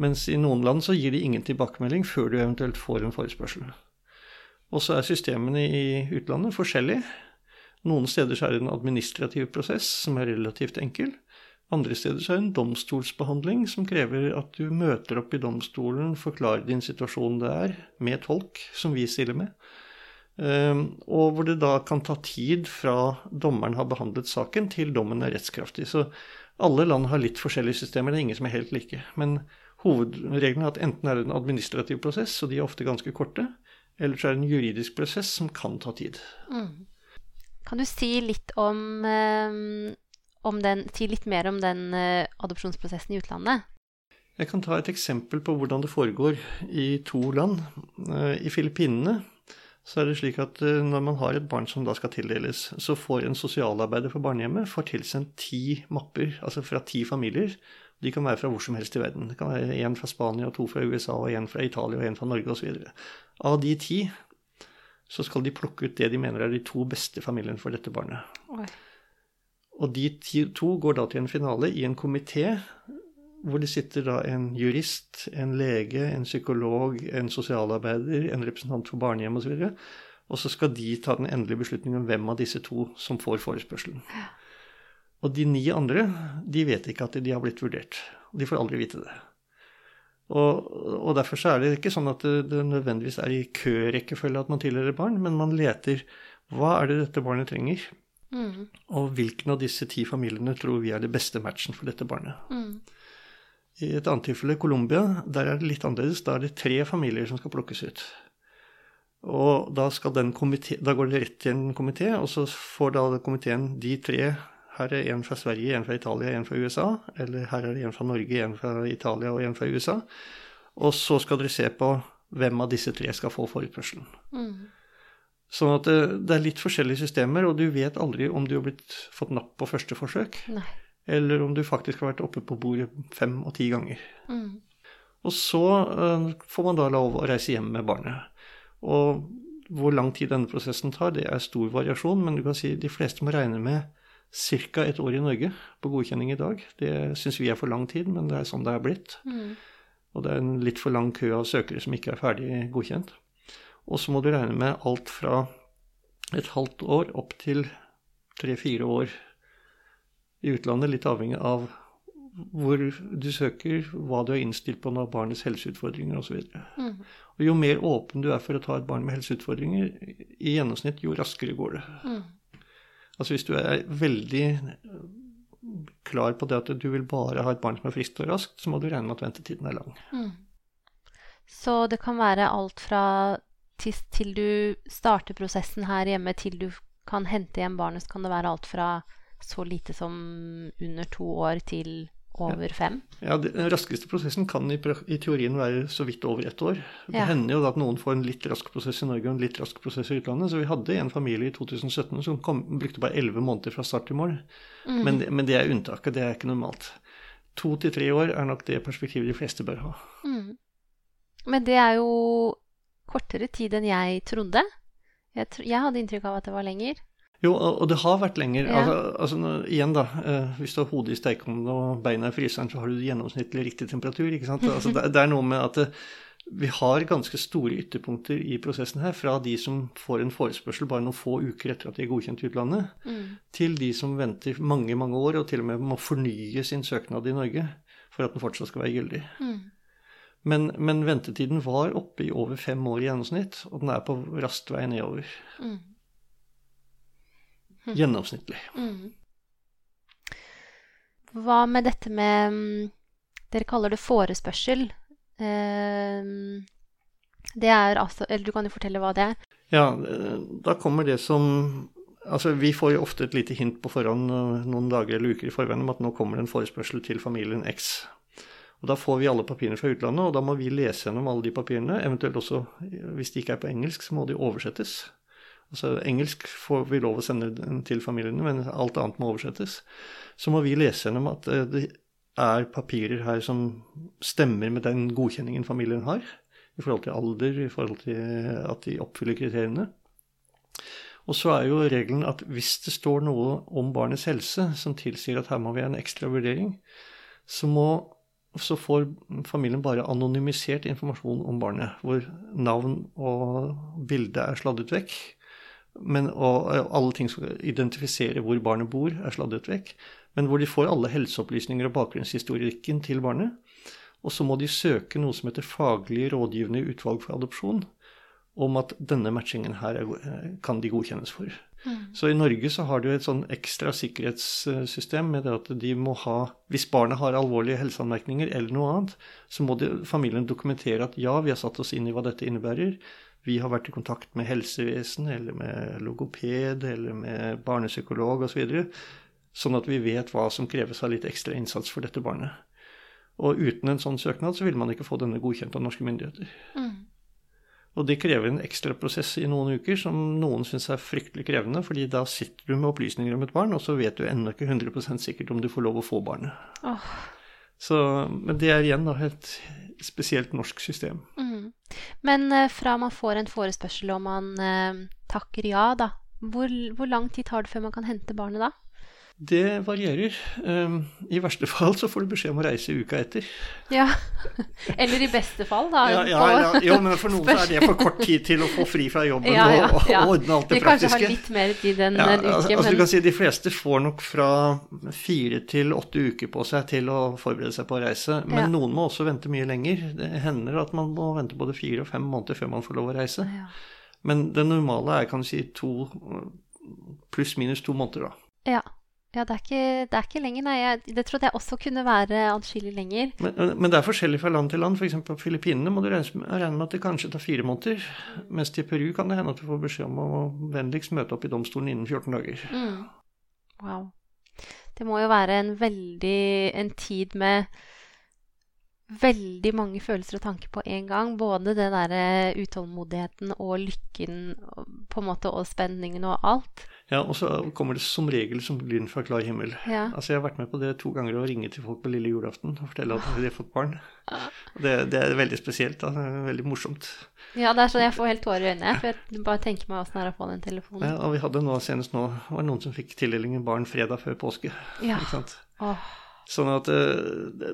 Mens i noen land så gir de ingen tilbakemelding før du eventuelt får en forespørsel. Og så er systemene i utlandet forskjellige. Noen steder så er det en administrativ prosess som er relativt enkel. Andre steder så er det en domstolsbehandling som krever at du møter opp i domstolen, forklarer din situasjon det er, med tolk, som vi stiller med. Ehm, og hvor det da kan ta tid fra dommeren har behandlet saken, til dommen er rettskraftig. Så alle land har litt forskjellige systemer, det er ingen som er helt like. Men hovedregelen er at enten er det en administrativ prosess, og de er ofte ganske korte, eller så er det en juridisk prosess som kan ta tid. Mm. Kan du si litt om, eh, om den, si litt mer om den eh, adopsjonsprosessen i utlandet? Jeg kan ta et eksempel på hvordan det foregår i to land. Eh, I Filippinene så er det slik at når man har et barn som da skal tildeles, så får en sosialarbeider for barnehjemmet får tilsendt ti mapper, altså fra ti familier. De kan være fra hvor som helst i verden. Det kan være én fra Spania, to fra USA, og én fra Italia og én fra Norge osv. Av de ti så skal de plukke ut det de mener er de to beste familiene for dette barnet. Oi. Og de to går da til en finale i en komité hvor det sitter da en jurist, en lege, en psykolog, en sosialarbeider, en representant for barnehjem osv. Og, og så skal de ta den endelige beslutningen om hvem av disse to som får forespørselen. Og de ni andre de vet ikke at de har blitt vurdert. De får aldri vite det. Og, og, derfor så er det ikke sånn at det, det nødvendigvis er i kørekkefølge at man tilhører barn, men man leter hva er det dette barnet trenger? Mm. Og hvilken av disse ti familiene tror vi er det beste matchen for dette barnet? Mm. I et annet tilfelle, Colombia, der er det litt annerledes. Da er det tre familier som skal plukkes ut. Og da, komité, da går det rett til en komité, og så får da komiteen de tre her er en fra Sverige, en fra Italia, en fra USA. Eller her er det en fra Norge, en fra Italia og en fra USA. Og så skal dere se på hvem av disse tre skal få forutførselen. Mm. Sånn at det, det, er litt forskjellige systemer, og du vet aldri om du har blitt, fått napp på første forsøk. Nei. Eller om du faktisk har vært oppe på bordet fem og ti ganger. Mm. Og så uh, får man da lov å reise hjem med barnet. Og hvor lang tid denne prosessen tar, det er stor variasjon, men du kan si de fleste må regne med ca. et år i Norge på godkjenning i dag. Det syns vi er for lang tid, men det er sånn det er blitt. Mm. Og det er en litt for lang kø av søkere som ikke er ferdig godkjent. Og så må du regne med alt fra et halvt år opp til tre-fire år i utlandet, litt avhengig av hvor du søker, hva du er innstilt på når barnets helseutfordringer osv. Mm. Og jo mer åpen du er for å ta et barn med helseutfordringer, i gjennomsnitt, jo raskere går det. Mm. Altså hvis du er veldig klar på det at du vil bare ha et barn som er friskt og raskt, så må du regne med at ventetiden er lang. Mm. Så det kan være alt fra til, til, du starter prosessen her hjemme, til du kan hente hjem barnet, så kan det være alt fra så lite som under to år til over fem? Ja, Den raskeste prosessen kan i, i, teorien være så vidt over ett år. Det ja. hender jo da at noen får en litt rask prosess i Norge og en litt rask prosess i utlandet. Så vi hadde en familie i 2017 som kom, brukte bare elleve måneder fra start til mål. Mm. Men, men, det er unntaket, det er ikke normalt. To til tre år er nok det perspektivet de fleste bør ha. Mm. Men det er jo kortere tid enn jeg trodde. Jeg, jeg hadde inntrykk av at det var lenger. Jo, og det har vært lenger. Ja. Altså, altså, igjen, da. Eh, hvis du har hodet i stekeovnen og beina i fryseren, så har du gjennomsnittlig riktig temperatur. ikke sant? Altså, det, det, er noe med at det, eh, vi har ganske store ytterpunkter i prosessen her. Fra de som får en forespørsel bare noen få uker etter at de er godkjent i utlandet, mm. til de som venter mange, mange år og til og med må fornye sin søknad i Norge for at den fortsatt skal være gyldig. Mm. Men, men, ventetiden var oppe i over fem år i gjennomsnitt, og den er på rast vei nedover. Mm. Mm. Gjennomsnittlig. Mm. Hva med dette med mm, Dere kaller det forespørsel. Eh, det er altså Eller du kan jo fortelle hva det er? Ja, da kommer det som Altså, Vi får jo ofte et lite hint på forhånd eh, noen dager eller uker i forveien om at nå kommer det en forespørsel til familien X. Og Da får vi alle papirene fra utlandet, og da må vi lese gjennom alle de papirene. Eventuelt også, hvis de ikke er på engelsk, så må de oversettes. Altså Engelsk får vi lov å sende til familiene, men alt annet må oversettes. Så må vi lese gjennom at eh, det er papirer her som stemmer med den godkjenningen familien har. I forhold til alder, i forhold til at de oppfyller kriteriene. Og så er jo regelen at hvis det står noe om barnets helse som tilsier at her må vi ha en ekstra vurdering, så må så får familien bare anonymisert informasjon om barnet, hvor navn og bilde er sladdet vekk. Men, og alle ting som identifiserer hvor barnet bor, er sladdet vekk. Men hvor de får alle helseopplysninger og bakgrunnshistorikken til barnet. Og så må de søke noe som heter Faglig rådgivende utvalg for adopsjon, om at denne matchingen her er, kan de godkjennes for. Mm. Så i Norge så har du et sånn ekstra sikkerhetssystem med det at de må ha Hvis barnet har alvorlige helseanmerkninger eller noe annet, så må de, familien dokumentere at ja, vi har satt oss inn i hva dette innebærer. Vi har vært i kontakt med helsevesen eller med logoped eller med barnepsykolog osv. Så videre, sånn at vi vet hva som kreves av litt ekstra innsats for dette barnet. Og uten en sånn søknad så vil man ikke få denne godkjent av norske myndigheter. Mm. Og det krever en ekstra prosess i noen uker som noen syns er fryktelig krevende, fordi da sitter du med opplysninger om et barn, og så vet du ennå ikke 100% sikkert om du får lov å få barnet. Oh. Så, men det er igjen da et spesielt norsk system. Mm. Men uh, fra man får en forespørsel og man eh, takker ja, da, hvor, hvor lang tid tar det før man kan hente barnet da? Det varierer. Ehm, I verste fall så får du beskjed om å reise uka etter. Ja, Eller i beste fall, da. Ja, ja, ja. Jo, men for noen så er det for kort tid til å få fri fra jobben ja, ja, og, og, ordne alt det, de praktiske. Det kanskje har litt mer tid enn en uke. Altså, men... du kan si De fleste får nok fra fire til åtte uker på seg til å forberede seg på å reise. Men noen må også vente mye lenger. Det hender at man må vente både fire og fem måneder før man får lov å reise. Men det normale er kan du si to pluss-minus to måneder, da. Ja. Ja, det er, ikke, det er ikke, lenger, nei. Jeg, det trodde jeg også kunne være atskillig lenger. Men, men, det er forskjellig fra land til land. F.eks. på Filippinene må du regne med at det kanskje tar fire måneder. Mens til Peru kan det hende at du får beskjed om å vennligst møte opp i domstolen innen 14 dager. Mm. Wow. Det må jo være en veldig En tid med veldig mange følelser og tanker på en gang. Både den derre utålmodigheten og lykken på en måte, og spenningen og alt. Ja, og så kommer det som regel som lyn fra klar himmel. Ja. Altså Jeg har vært med på det to ganger å ringe til folk på lille julaften og fortelle at de har fått barn. Det, det, er veldig spesielt. da, Veldig morsomt. Ja, det er sånn jeg får helt tårer i øynene. For jeg bare tenker meg åssen det er å få den telefonen. Ja, og vi hadde nå senest nå var det noen som fikk tildelingen barn fredag før påske. Ja. Ikke sant? Åh. Sånn at eh,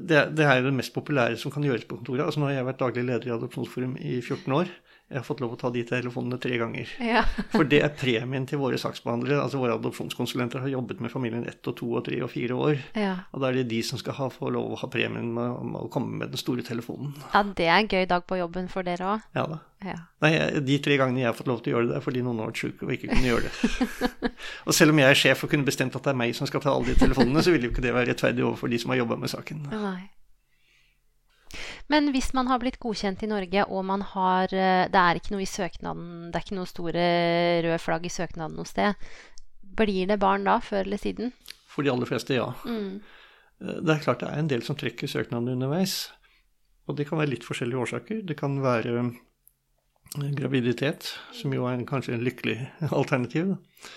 det, det, er det mest populære som kan gjøres på kontoret. Altså Nå har jeg vært daglig leder i Adopsjonsforum i 14 år. Jeg har fått lov å ta de telefonene tre ganger. Ja. For det er premien til våre saksbehandlere. Altså våre adopsjonskonsulenter har jobbet med familien ett og to og tre og fire år. Ja. Og da er det de som skal ha, få lov å ha premien med, med, å komme med den store telefonen. Ja, det er en gøy dag på jobben for dere òg. Ja da. Ja. Nei, de tre gangene jeg har fått lov til å gjøre det, er fordi noen har vært sjuke og ikke kunne gjøre det. og selv om jeg er sjef og kunne bestemt at det er meg som skal ta alle de telefonene, så ville jo ikke det være rettferdig overfor de som har jobba med saken. Nei. Men hvis man har blitt godkjent i Norge, og man har eh, Det er ikke noe i søknaden, det er ikke noe store røde flagg i søknaden noe sted. Blir det barn da, før eller siden? For de aller fleste, ja. Mm. Eh, det er klart det er en del som trekker søknaden underveis. Og det kan være litt forskjellige årsaker. Det kan være eh, graviditet, som jo er kanskje en lykkelig alternativ. Da.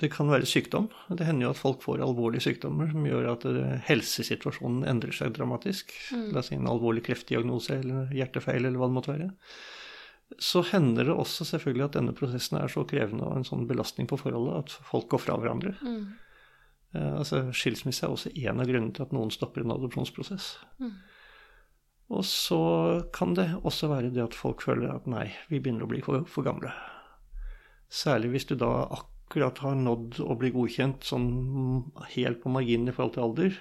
Det kan være sykdom. Det hender jo at folk får alvorlige sykdommer som gjør at eh, helsesituasjonen endrer seg dramatisk. Mm. La oss si en alvorlig kreftdiagnose eller hjertefeil eller hva det måtte være. Så hender det også selvfølgelig at denne prosessen er så krevende og en sånn belastning på forholdet at folk går fra hverandre. Mm. Eh, altså Skilsmisse er også en av grunnene til at noen stopper en adopsjonsprosess. Mm. Og så kan det også være det at folk føler at nei, vi begynner å bli for, for gamle. Særlig hvis du da akkurat akkurat har nådd å bli godkjent sånn helt på marginen i forhold til alder.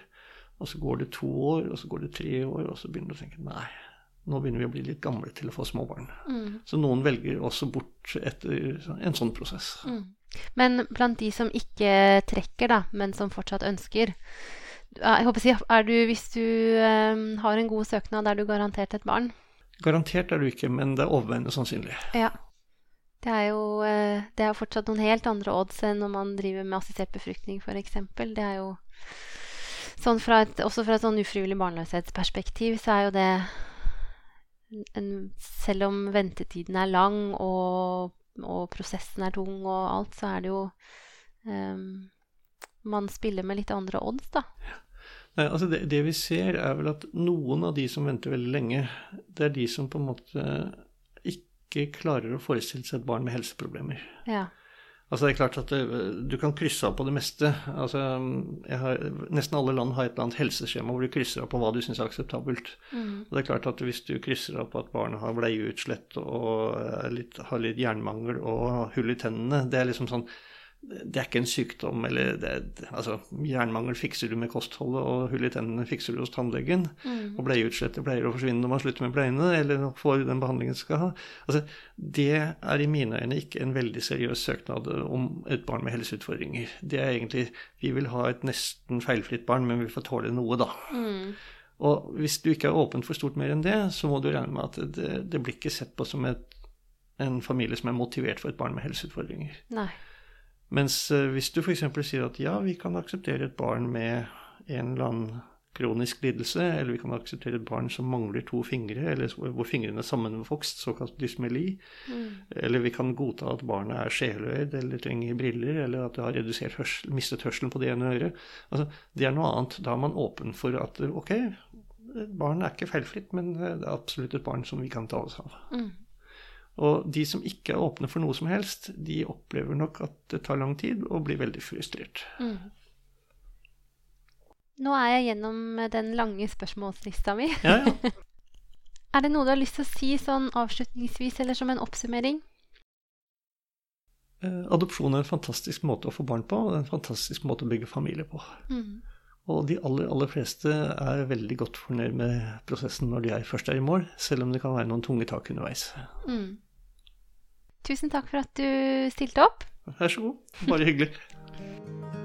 Og så går det to år, og så går det tre år, og så begynner du å tenke nei, nå begynner vi å bli litt gamle til å få små barn. Mm. Så noen velger også bort etter en sånn prosess. Mm. Men blant de som ikke trekker, da, men som fortsatt ønsker jeg håper å si, du, Hvis du um, har en god søknad, er du garantert et barn? Garantert er du ikke, men det er overveiende sannsynlig. Ja. Det er jo eh, det er fortsatt noen helt andre odds enn når man driver med assistert befruktning, f.eks. Det er jo sånn fra et, Også fra et sånn ufrivillig barnløshetsperspektiv så er jo det en, Selv om ventetiden er lang og, og, prosessen er tung og alt, så er det jo um, Man spiller med litt andre odds, da. Nei, altså det, det vi ser, er vel at noen av de som venter veldig lenge, det er de som på en måte ikke klarer å forestille seg et barn med helseproblemer. Ja. Altså det er klart at det, Du kan krysse av på det meste. Altså, har, nesten alle land har et eller annet helseskjema hvor du krysser av på hva du syns er akseptabelt. Mm. Og det er klart at Hvis du krysser av på at barnet har bleieutslett og litt, har litt jernmangel og hull i tennene, det er liksom sånn det er ikke en sykdom. eller det, altså, Jernmangel fikser du med kostholdet, og hull i tennene fikser du hos tannlegen. Mm. Og bleieutslettet pleier å forsvinne når man slutter med bleiene, eller får den behandlingen du skal ha. Altså, det er i mine øyne ikke en veldig seriøs søknad om et barn med helseutfordringer. Det er egentlig Vi vil ha et nesten feilfritt barn, men vi får tåle noe, da. Mm. Og hvis du ikke er åpen for stort mer enn det, så må du regne med at det, det blir ikke sett på som et, en familie som er motivert for et barn med helseutfordringer. Nei. Mens eh, hvis du f.eks. sier at ja, vi kan akseptere et barn med en eller annen kronisk lidelse, eller vi kan akseptere et barn som mangler to fingre, eller hvor fingrene er sammenvokst, såkalt dysmeli, mm. eller vi kan godta at barnet er sjeløyd eller trenger briller, eller at det har redusert hørsel, mistet hørselen på det ene øret. Altså, det er noe annet. Da er man åpen for at ok, barn er ikke feilfritt, men det er absolutt et barn som vi kan ta oss av. Mm. Og de som ikke er åpne for noe som helst, de opplever nok at det tar lang tid, og blir veldig frustrert. Mm. Nå er jeg gjennom den lange spørsmålslista mi. Ja, ja. er det noe du har lyst til å si sånn avslutningsvis, eller som en oppsummering? Eh, adopsjon er en fantastisk måte å få barn på, og det er en fantastisk måte å bygge familie på. Mm. Og de aller, aller fleste er veldig godt fornøyd med prosessen når de er først er i mål, selv om det kan være noen tunge tak underveis. Mm. Tusen takk for at du stilte opp. Vær så god. Bare hyggelig.